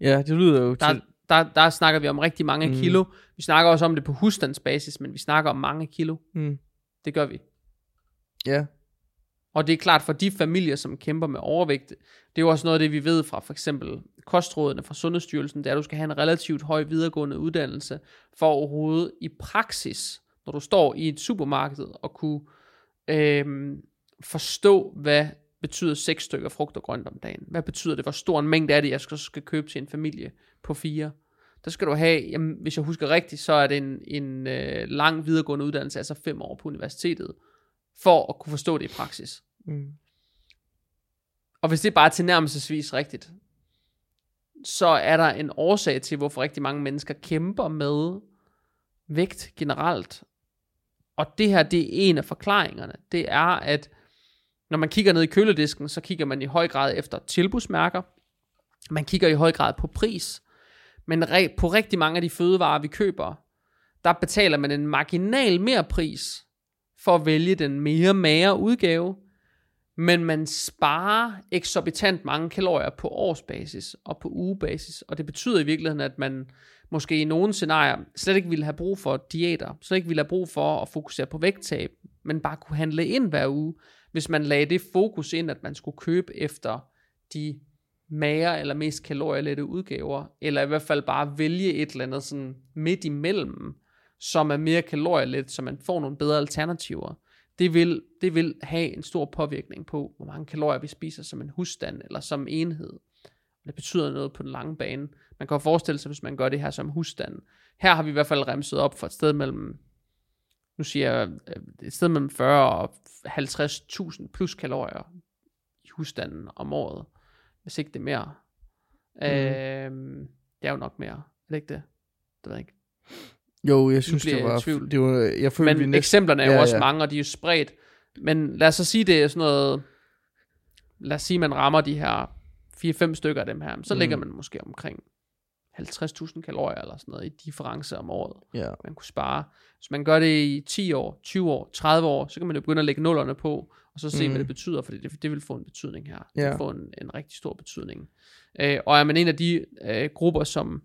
Speaker 2: Ja, det lyder jo
Speaker 1: der,
Speaker 2: til...
Speaker 1: Der, der snakker vi om rigtig mange mm. kilo. Vi snakker også om det på husstandsbasis, men vi snakker om mange kilo.
Speaker 2: Mm.
Speaker 1: Det gør vi.
Speaker 2: Ja.
Speaker 1: Og det er klart for de familier, som kæmper med overvægt, det er jo også noget af det, vi ved fra for eksempel kostrådene fra Sundhedsstyrelsen, det er, at du skal have en relativt høj videregående uddannelse, for overhovedet i praksis, når du står i et supermarked, og kunne øh, forstå, hvad betyder seks stykker frugt og grønt om dagen? Hvad betyder det? Hvor stor en mængde er det, jeg skal, skal købe til en familie på fire? Der skal du have, jamen, hvis jeg husker rigtigt, så er det en, en øh, lang videregående uddannelse, altså fem år på universitetet, for at kunne forstå det i praksis.
Speaker 2: Mm.
Speaker 1: Og hvis det er bare tilnærmelsesvis rigtigt, så er der en årsag til, hvorfor rigtig mange mennesker kæmper med vægt generelt. Og det her, det er en af forklaringerne. Det er, at når man kigger ned i køledisken, så kigger man i høj grad efter tilbudsmærker. Man kigger i høj grad på pris. Men på rigtig mange af de fødevarer, vi køber, der betaler man en marginal mere pris for at vælge den mere magre udgave, men man sparer eksorbitant mange kalorier på årsbasis og på ugebasis, og det betyder i virkeligheden, at man måske i nogle scenarier slet ikke ville have brug for diæter, slet ikke ville have brug for at fokusere på vægttab, men bare kunne handle ind hver uge, hvis man lagde det fokus ind, at man skulle købe efter de magre eller mest kalorielette udgaver, eller i hvert fald bare vælge et eller andet sådan midt imellem, som er mere kalorielet, så man får nogle bedre alternativer. Det vil, det vil have en stor påvirkning på, hvor mange kalorier vi spiser som en husstand eller som enhed. Det betyder noget på den lange bane. Man kan jo forestille sig, hvis man gør det her som husstand. Her har vi i hvert fald remset op for et sted mellem, nu siger jeg, øh, et sted mellem 40 og 50.000 plus kalorier i husstanden om året. Hvis ikke det er mere. Mm. Øh, det er jo nok mere. Er det ikke det? Det ved jeg ikke.
Speaker 2: Jo, jeg synes, det var, tvivl. det var... Jeg følte,
Speaker 1: Men
Speaker 2: vi næsten,
Speaker 1: eksemplerne er jo ja, også ja. mange, og de er jo spredt. Men lad os så sige, det er sådan noget... Lad os sige, man rammer de her 4-5 stykker af dem her. Så mm. ligger man måske omkring 50.000 kalorier eller sådan noget i difference om året,
Speaker 2: ja.
Speaker 1: man kunne spare. Hvis man gør det i 10 år, 20 år, 30 år, så kan man jo begynde at lægge nullerne på, og så se, mm. hvad det betyder, for det, det vil få en betydning her. Det
Speaker 2: ja.
Speaker 1: vil få en, en rigtig stor betydning. Øh, og er man en af de øh, grupper, som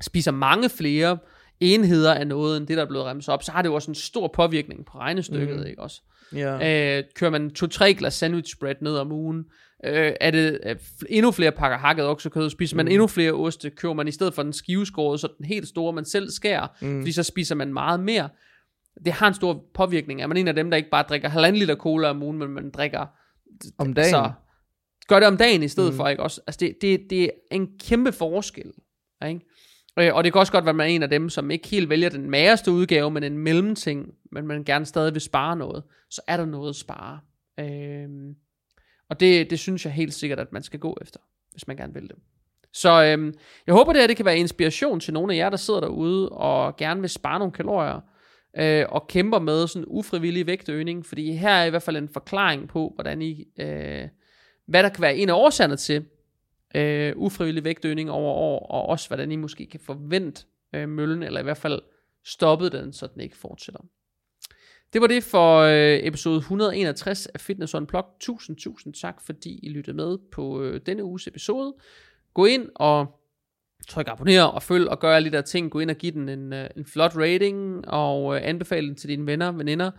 Speaker 1: spiser mange flere enheder af noget, end det, der er blevet remset op, så har det jo også en stor påvirkning på regnestykket, mm. ikke også?
Speaker 2: Ja.
Speaker 1: Øh, kører man to-tre glas sandwich bread ned om ugen, øh, er det øh, endnu flere pakker hakket oksekød, spiser man mm. endnu flere oste, kører man i stedet for den skiveskåret, så den helt store, man selv skærer, mm. fordi så spiser man meget mere. Det har en stor påvirkning. Er man en af dem, der ikke bare drikker halvanden liter cola om ugen, men man drikker...
Speaker 2: Om dagen? Så,
Speaker 1: gør det om dagen i stedet mm. for, ikke også? Altså, det, det, det er en kæmpe forskel, ikke? Øh, og det kan også godt være, at man er en af dem, som ikke helt vælger den magerste udgave, men en mellemting, men man gerne stadig vil spare noget, så er der noget at spare. Øhm, og det, det synes jeg helt sikkert, at man skal gå efter, hvis man gerne vil det. Så øhm, jeg håber, det her det kan være inspiration til nogle af jer, der sidder derude og gerne vil spare nogle kalorier, øh, og kæmper med sådan ufrivillig vægtøgning, fordi her er i hvert fald en forklaring på, hvordan I, øh, hvad der kan være en af årsagerne til, øh, ufrivillig vægtøgning over år, og også hvordan I måske kan forvente øh, møllen, eller i hvert fald stoppe den, så den ikke fortsætter. Det var det for øh, episode 161 af Fitness Unplugged. Tusind, tusind tak, fordi I lyttede med på øh, denne uges episode. Gå ind og tryk abonner og følg og gør alle de der ting. Gå ind og giv den en, øh, en flot rating og øh, anbefale den til dine venner og veninder.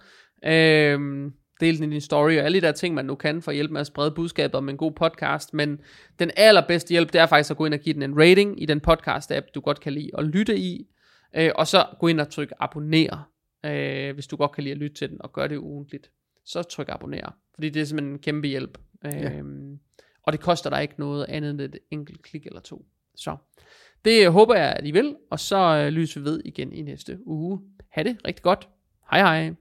Speaker 1: Øh, del den i din story, og alle de der ting, man nu kan for at hjælpe med at sprede budskabet om en god podcast, men den allerbedste hjælp, det er faktisk at gå ind og give den en rating i den podcast-app, du godt kan lide at lytte i, øh, og så gå ind og tryk abonner, øh, hvis du godt kan lide at lytte til den, og gøre det ugentligt. Så tryk abonner, fordi det er simpelthen en kæmpe hjælp. Øh, ja. Og det koster dig ikke noget andet end et enkelt klik eller to. Så det håber jeg, at I vil, og så øh, lyser vi ved igen i næste uge. Ha' det rigtig godt. Hej hej.